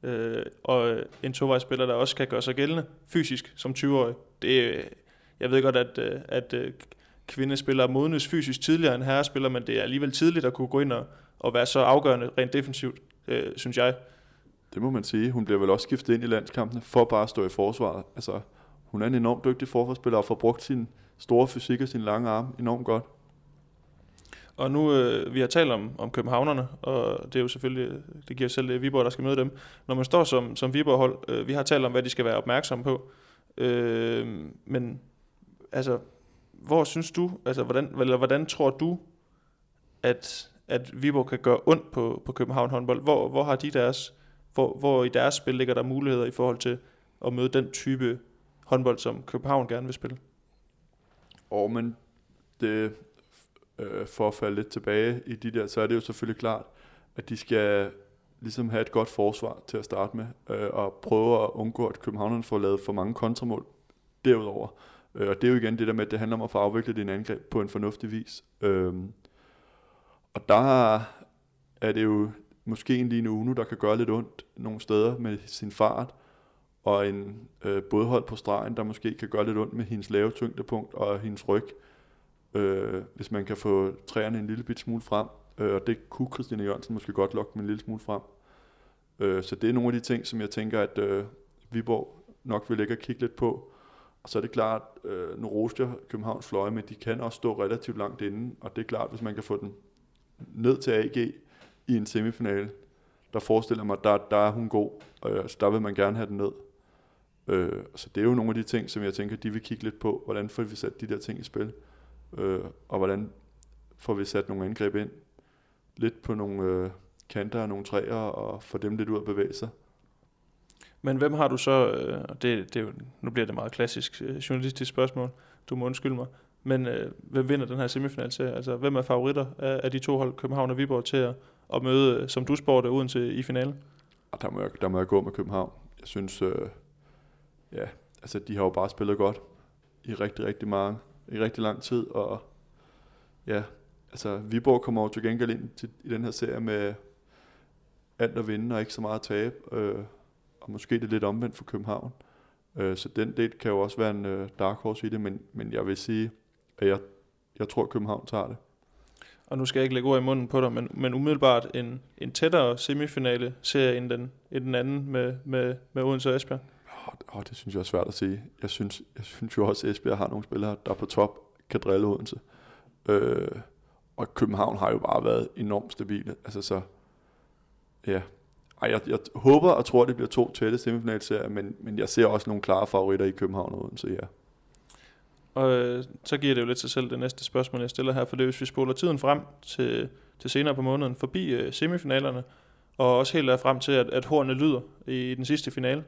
Øh, og en tovejsspiller, der også kan gøre sig gældende fysisk som 20-årig. Det, øh, jeg ved godt, at, øh, at øh, kvindespillere modnes fysisk tidligere end herrespillere, men det er alligevel tidligt at kunne gå ind og, og være så afgørende rent defensivt, øh, synes jeg. Det må man sige. Hun bliver vel også skiftet ind i landskampene for bare at stå i forsvaret. Altså, hun er en enormt dygtig forsvarsspiller og får brugt sin store fysik og sin lange arm enormt godt. Og nu, øh, vi har talt om, om københavnerne, og det er jo selvfølgelig, det giver selv det Viborg, der skal møde dem. Når man står som, som Viborg-hold, øh, vi har talt om, hvad de skal være opmærksomme på. Øh, men altså, hvor synes du, altså hvordan, eller hvordan tror du, at, at Viborg kan gøre ondt på, på København håndbold? Hvor, hvor har de deres, hvor, hvor i deres spil ligger der muligheder i forhold til at møde den type håndbold, som København gerne vil spille? Og men det, øh, for at falde lidt tilbage i de der, så er det jo selvfølgelig klart, at de skal ligesom have et godt forsvar til at starte med, øh, og prøve at undgå, at københavnerne får lavet for mange kontramål derudover. Øh, og det er jo igen det der med, at det handler om at få afviklet din angreb på en fornuftig vis. Øh, og der er det jo måske en lige nu, der kan gøre lidt ondt nogle steder med sin fart, og en øh, bådhold på stregen, der måske kan gøre lidt ondt med hendes lave tyngdepunkt og hendes ryg, øh, øh, hvis man kan få træerne en lille bit smule frem. Øh, og det kunne Christina Jørgensen måske godt lokke dem en lille smule frem. Øh, så det er nogle af de ting, som jeg tænker, at øh, Viborg nok vil lægge og kigge lidt på. Og så er det klart, øh, nu roste jeg Københavns fløje, men de kan også stå relativt langt inde, og det er klart, hvis man kan få den ned til AG i en semifinale, der forestiller mig, der, der er hun god, øh, så der vil man gerne have den ned. Øh, så det er jo nogle af de ting, som jeg tænker, de vil kigge lidt på, hvordan får vi sat de der ting i spil, øh, og hvordan får vi sat nogle angreb ind, lidt på nogle øh, kanter og nogle træer, og få dem lidt ud at bevæge sig. Men hvem har du så, øh, og det, det er nu bliver det meget klassisk øh, journalistisk spørgsmål, du må undskylde mig, men øh, hvem vinder den her semifinal til? Altså, hvem er favoritter af, af de to hold, København og Viborg, til at, at møde, øh, som du spurgte, uden til i finalen? Der må, jeg, der må jeg gå med København. Jeg synes, øh, ja, altså de har jo bare spillet godt i rigtig, rigtig mange, i rigtig lang tid, og ja, altså Viborg kommer jo til gengæld ind til, i den her serie med alt at vinde og ikke så meget at tabe. Øh, og måske det er lidt omvendt for København. Øh, så den del kan jo også være en øh, dark horse i det, men, men jeg vil sige, at jeg, jeg tror, at København tager det. Og nu skal jeg ikke lægge ord i munden på dig, men, men umiddelbart en, en tættere semifinale serie end den, end den anden med, med, med Odense og Esbjerg? Oh, oh, det synes jeg er svært at sige. Jeg synes, jeg synes jo også, at Esbjerg har nogle spillere, der på top kan drille Odense. Øh, og København har jo bare været enormt stabile. Altså så, ja, ej, jeg, jeg håber og tror, det bliver to tætte semifinalserier, men, men jeg ser også nogle klare favoritter i København og Odense, ja. Og øh, så giver det jo lidt sig selv det næste spørgsmål, jeg stiller her, for det er, hvis vi spoler tiden frem til, til senere på måneden, forbi øh, semifinalerne, og også helt frem til, at, at hornene lyder i, i den sidste finale.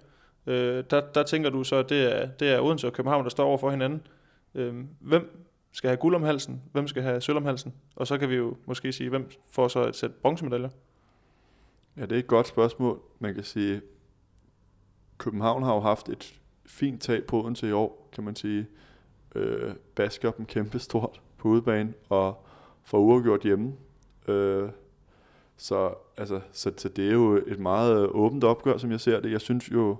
Øh, der, der tænker du så, at det er, det er Odense og København, der står over for hinanden. Øh, hvem skal have guld om halsen? Hvem skal have sølv om halsen? Og så kan vi jo måske sige, hvem får så et sæt bronzemedaljer? Ja, det er et godt spørgsmål. Man kan sige, København har jo haft et fint tag på Odense i år, kan man sige. Øh, basker dem kæmpe stort på udebane, og får uafgjort hjemme. Øh, så, altså, så, så det er jo et meget åbent opgør, som jeg ser det. Jeg synes jo,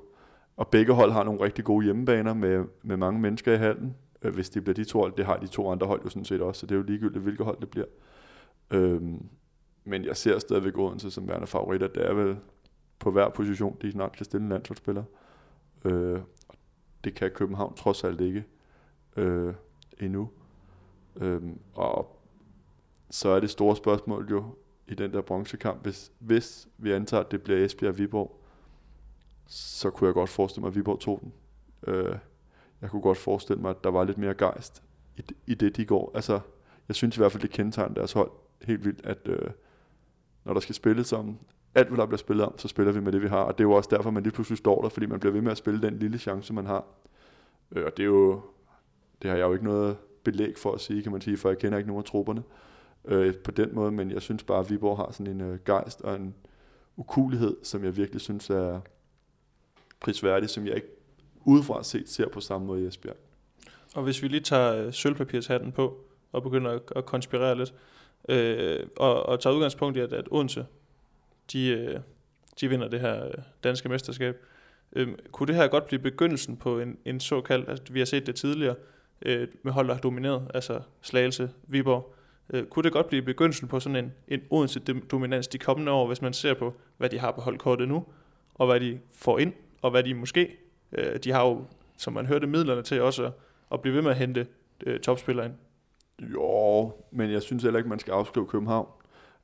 og begge hold har nogle rigtig gode hjemmebaner med, med mange mennesker i halen. Øh, hvis det bliver de to hold, det har de to andre hold jo sådan set også, så det er jo ligegyldigt, hvilket hold det bliver. Øh, men jeg ser stadigvæk Odense som værende favoritter. Det er vel på hver position, de snart kan stille en landsholdsspiller. Øh, det kan København trods alt ikke øh, endnu. Øh, og så er det store spørgsmål jo i den der bronzekamp, hvis, hvis vi antager, at det bliver Esbjerg og Viborg, så kunne jeg godt forestille mig, at Viborg tog den. Øh, jeg kunne godt forestille mig, at der var lidt mere gejst i, i det, de går. Altså, jeg synes i hvert fald, det kendetegner deres hold helt vildt, at øh, når der skal spilles om alt, hvad der bliver spillet om, så spiller vi med det, vi har. Og det er jo også derfor, man lige pludselig står der, fordi man bliver ved med at spille den lille chance, man har. Øh, og det er jo, det har jeg jo ikke noget belæg for at sige, kan man sige, for jeg kender ikke nogen af trupperne øh, på den måde, men jeg synes bare, at Viborg har sådan en øh, gejst og en ukulighed, som jeg virkelig synes er prisværdig, som jeg ikke udefra set ser på samme måde i Esbjerg. Og hvis vi lige tager øh, sølvpapirshatten på og begynder at, at konspirere lidt, øh, og, og tager udgangspunkt i, at, at Odense, de, øh, de vinder det her øh, danske mesterskab, øh, kunne det her godt blive begyndelsen på en, en såkaldt, altså vi har set det tidligere, øh, med hold, der har domineret, altså Slagelse, Viborg, øh, kunne det godt blive begyndelsen på sådan en, en Odense-dominans de kommende år, hvis man ser på, hvad de har på holdkortet nu, og hvad de får ind, og hvad de måske, øh, de har jo, som man hørte, midlerne til også at, at blive ved med at hente øh, topspillere ind. Jo, men jeg synes heller ikke, man skal afskrive København.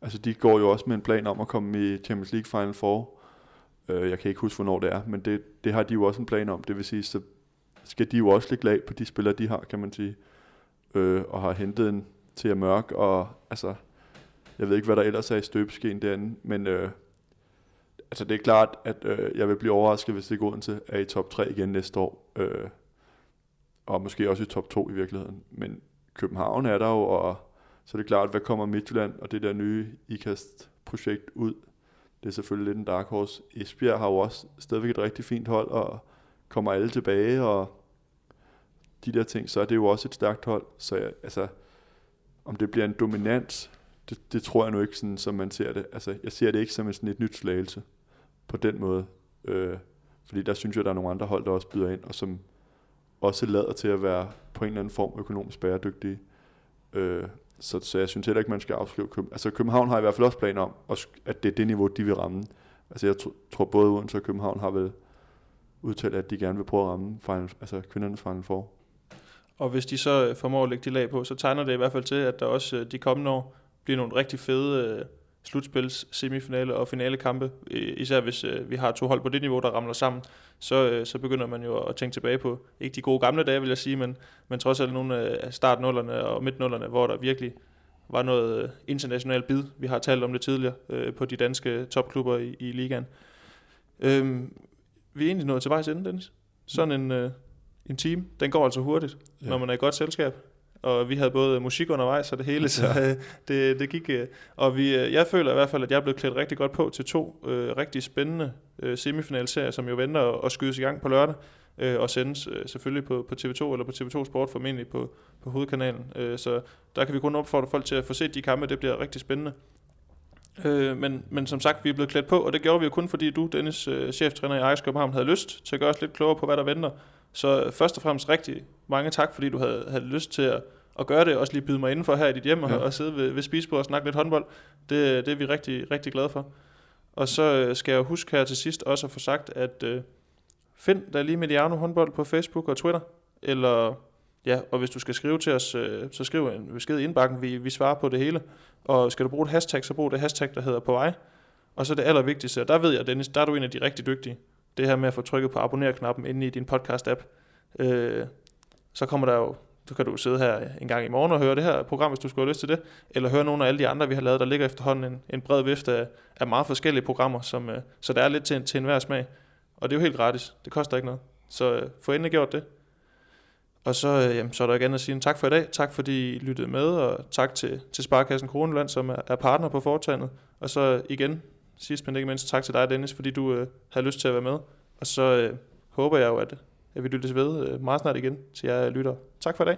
Altså, de går jo også med en plan om at komme i Champions League Final Four. Øh, jeg kan ikke huske, hvornår det er, men det, det har de jo også en plan om. Det vil sige, så skal de jo også lægge lag på de spillere, de har, kan man sige. Øh, og har hentet en til at mørk, og altså, jeg ved ikke, hvad der ellers er i støbeskeen derinde, men øh, altså det er klart, at øh, jeg vil blive overrasket, hvis det går til er i top 3 igen næste år, øh, og måske også i top 2 i virkeligheden, men København er der jo, og så er det klart, hvad kommer Midtjylland og det der nye IKAST-projekt ud, det er selvfølgelig lidt en dark horse. Esbjerg har jo også stadigvæk et rigtig fint hold, og kommer alle tilbage, og de der ting, så er det jo også et stærkt hold. Så jeg, altså, om det bliver en dominant, det, det tror jeg nu ikke, sådan, som man ser det. Altså, jeg ser det ikke som sådan et nyt slagelse på den måde. Øh, fordi der synes jeg, der er nogle andre hold, der også byder ind, og som også lader til at være på en eller anden form økonomisk bæredygtige. Øh, så, så jeg synes heller ikke, man skal afskrive København. Altså København har i hvert fald også planer om, at det er det niveau, de vil ramme. Altså jeg tror både Odense og København har vel udtalt, at de gerne vil prøve at ramme final, altså kvindernes Final Four. Og hvis de så formår at lægge de lag på, så tegner det i hvert fald til, at der også øh, de kommende år bliver nogle rigtig fede øh, slutspils, semifinale og finale kampe. Især hvis uh, vi har to hold på det niveau, der ramler sammen, så, uh, så begynder man jo at tænke tilbage på, ikke de gode gamle dage, vil jeg sige, men, men trods alt nogle af startnullerne og midtnullerne, hvor der virkelig var noget internationalt bid. Vi har talt om det tidligere på de danske topklubber i, i ligaen. Uh, vi er egentlig nået til vejs ende, Dennis. Sådan en... En time, den går altså hurtigt, ja. når man er i godt selskab. Og vi havde både musik undervejs og det hele, så øh, det, det gik. Øh, og vi, øh, jeg føler i hvert fald, at jeg er blevet klædt rigtig godt på til to øh, rigtig spændende øh, semifinalserier, som jo venter at skydes i gang på lørdag øh, og sendes øh, selvfølgelig på, på TV2 eller på TV2 Sport formentlig på, på hovedkanalen. Øh, så der kan vi kun opfordre folk til at få set de kampe, det bliver rigtig spændende. Øh, men, men som sagt, vi er blevet klædt på, og det gjorde vi jo kun fordi du, Dennis, øh, cheftræner i Ajax København, havde lyst til at gøre os lidt klogere på, hvad der venter så først og fremmest rigtig mange tak, fordi du havde, havde lyst til at, at gøre det, og også lige byde mig indenfor her i dit hjem, ja. og, og sidde ved, ved spisebordet og snakke lidt håndbold. Det, det er vi rigtig, rigtig glade for. Og så øh, skal jeg huske her til sidst også at få sagt, at uh, find der lige Mediano håndbold på Facebook og Twitter, eller ja, og hvis du skal skrive til os, uh, så skriv en besked i indbakken, vi, vi svarer på det hele. Og skal du bruge et hashtag, så brug det hashtag, der hedder på vej. Og så det allervigtigste, og der ved jeg, Dennis, der er du en af de rigtig dygtige det her med at få trykket på abonner-knappen inde i din podcast-app, øh, så kommer der jo, så kan du sidde her en gang i morgen og høre det her program, hvis du skulle have lyst til det, eller høre nogle af alle de andre, vi har lavet. Der ligger efterhånden en, en bred vifte af, af meget forskellige programmer, som, øh, så der er lidt til, til enhver smag. Og det er jo helt gratis. Det koster ikke noget. Så øh, få endelig gjort det. Og så, øh, jamen, så er der igen at sige en tak for i dag. Tak fordi I lyttede med, og tak til, til Sparkassen Kroneland, som er, er partner på foretagendet. Og så igen, sidst men ikke mindst, tak til dig, Dennis, fordi du øh, havde lyst til at være med. Og så øh, håber jeg jo, at, at vi lyttes ved øh, meget snart igen til jer lytter. Tak for i dag.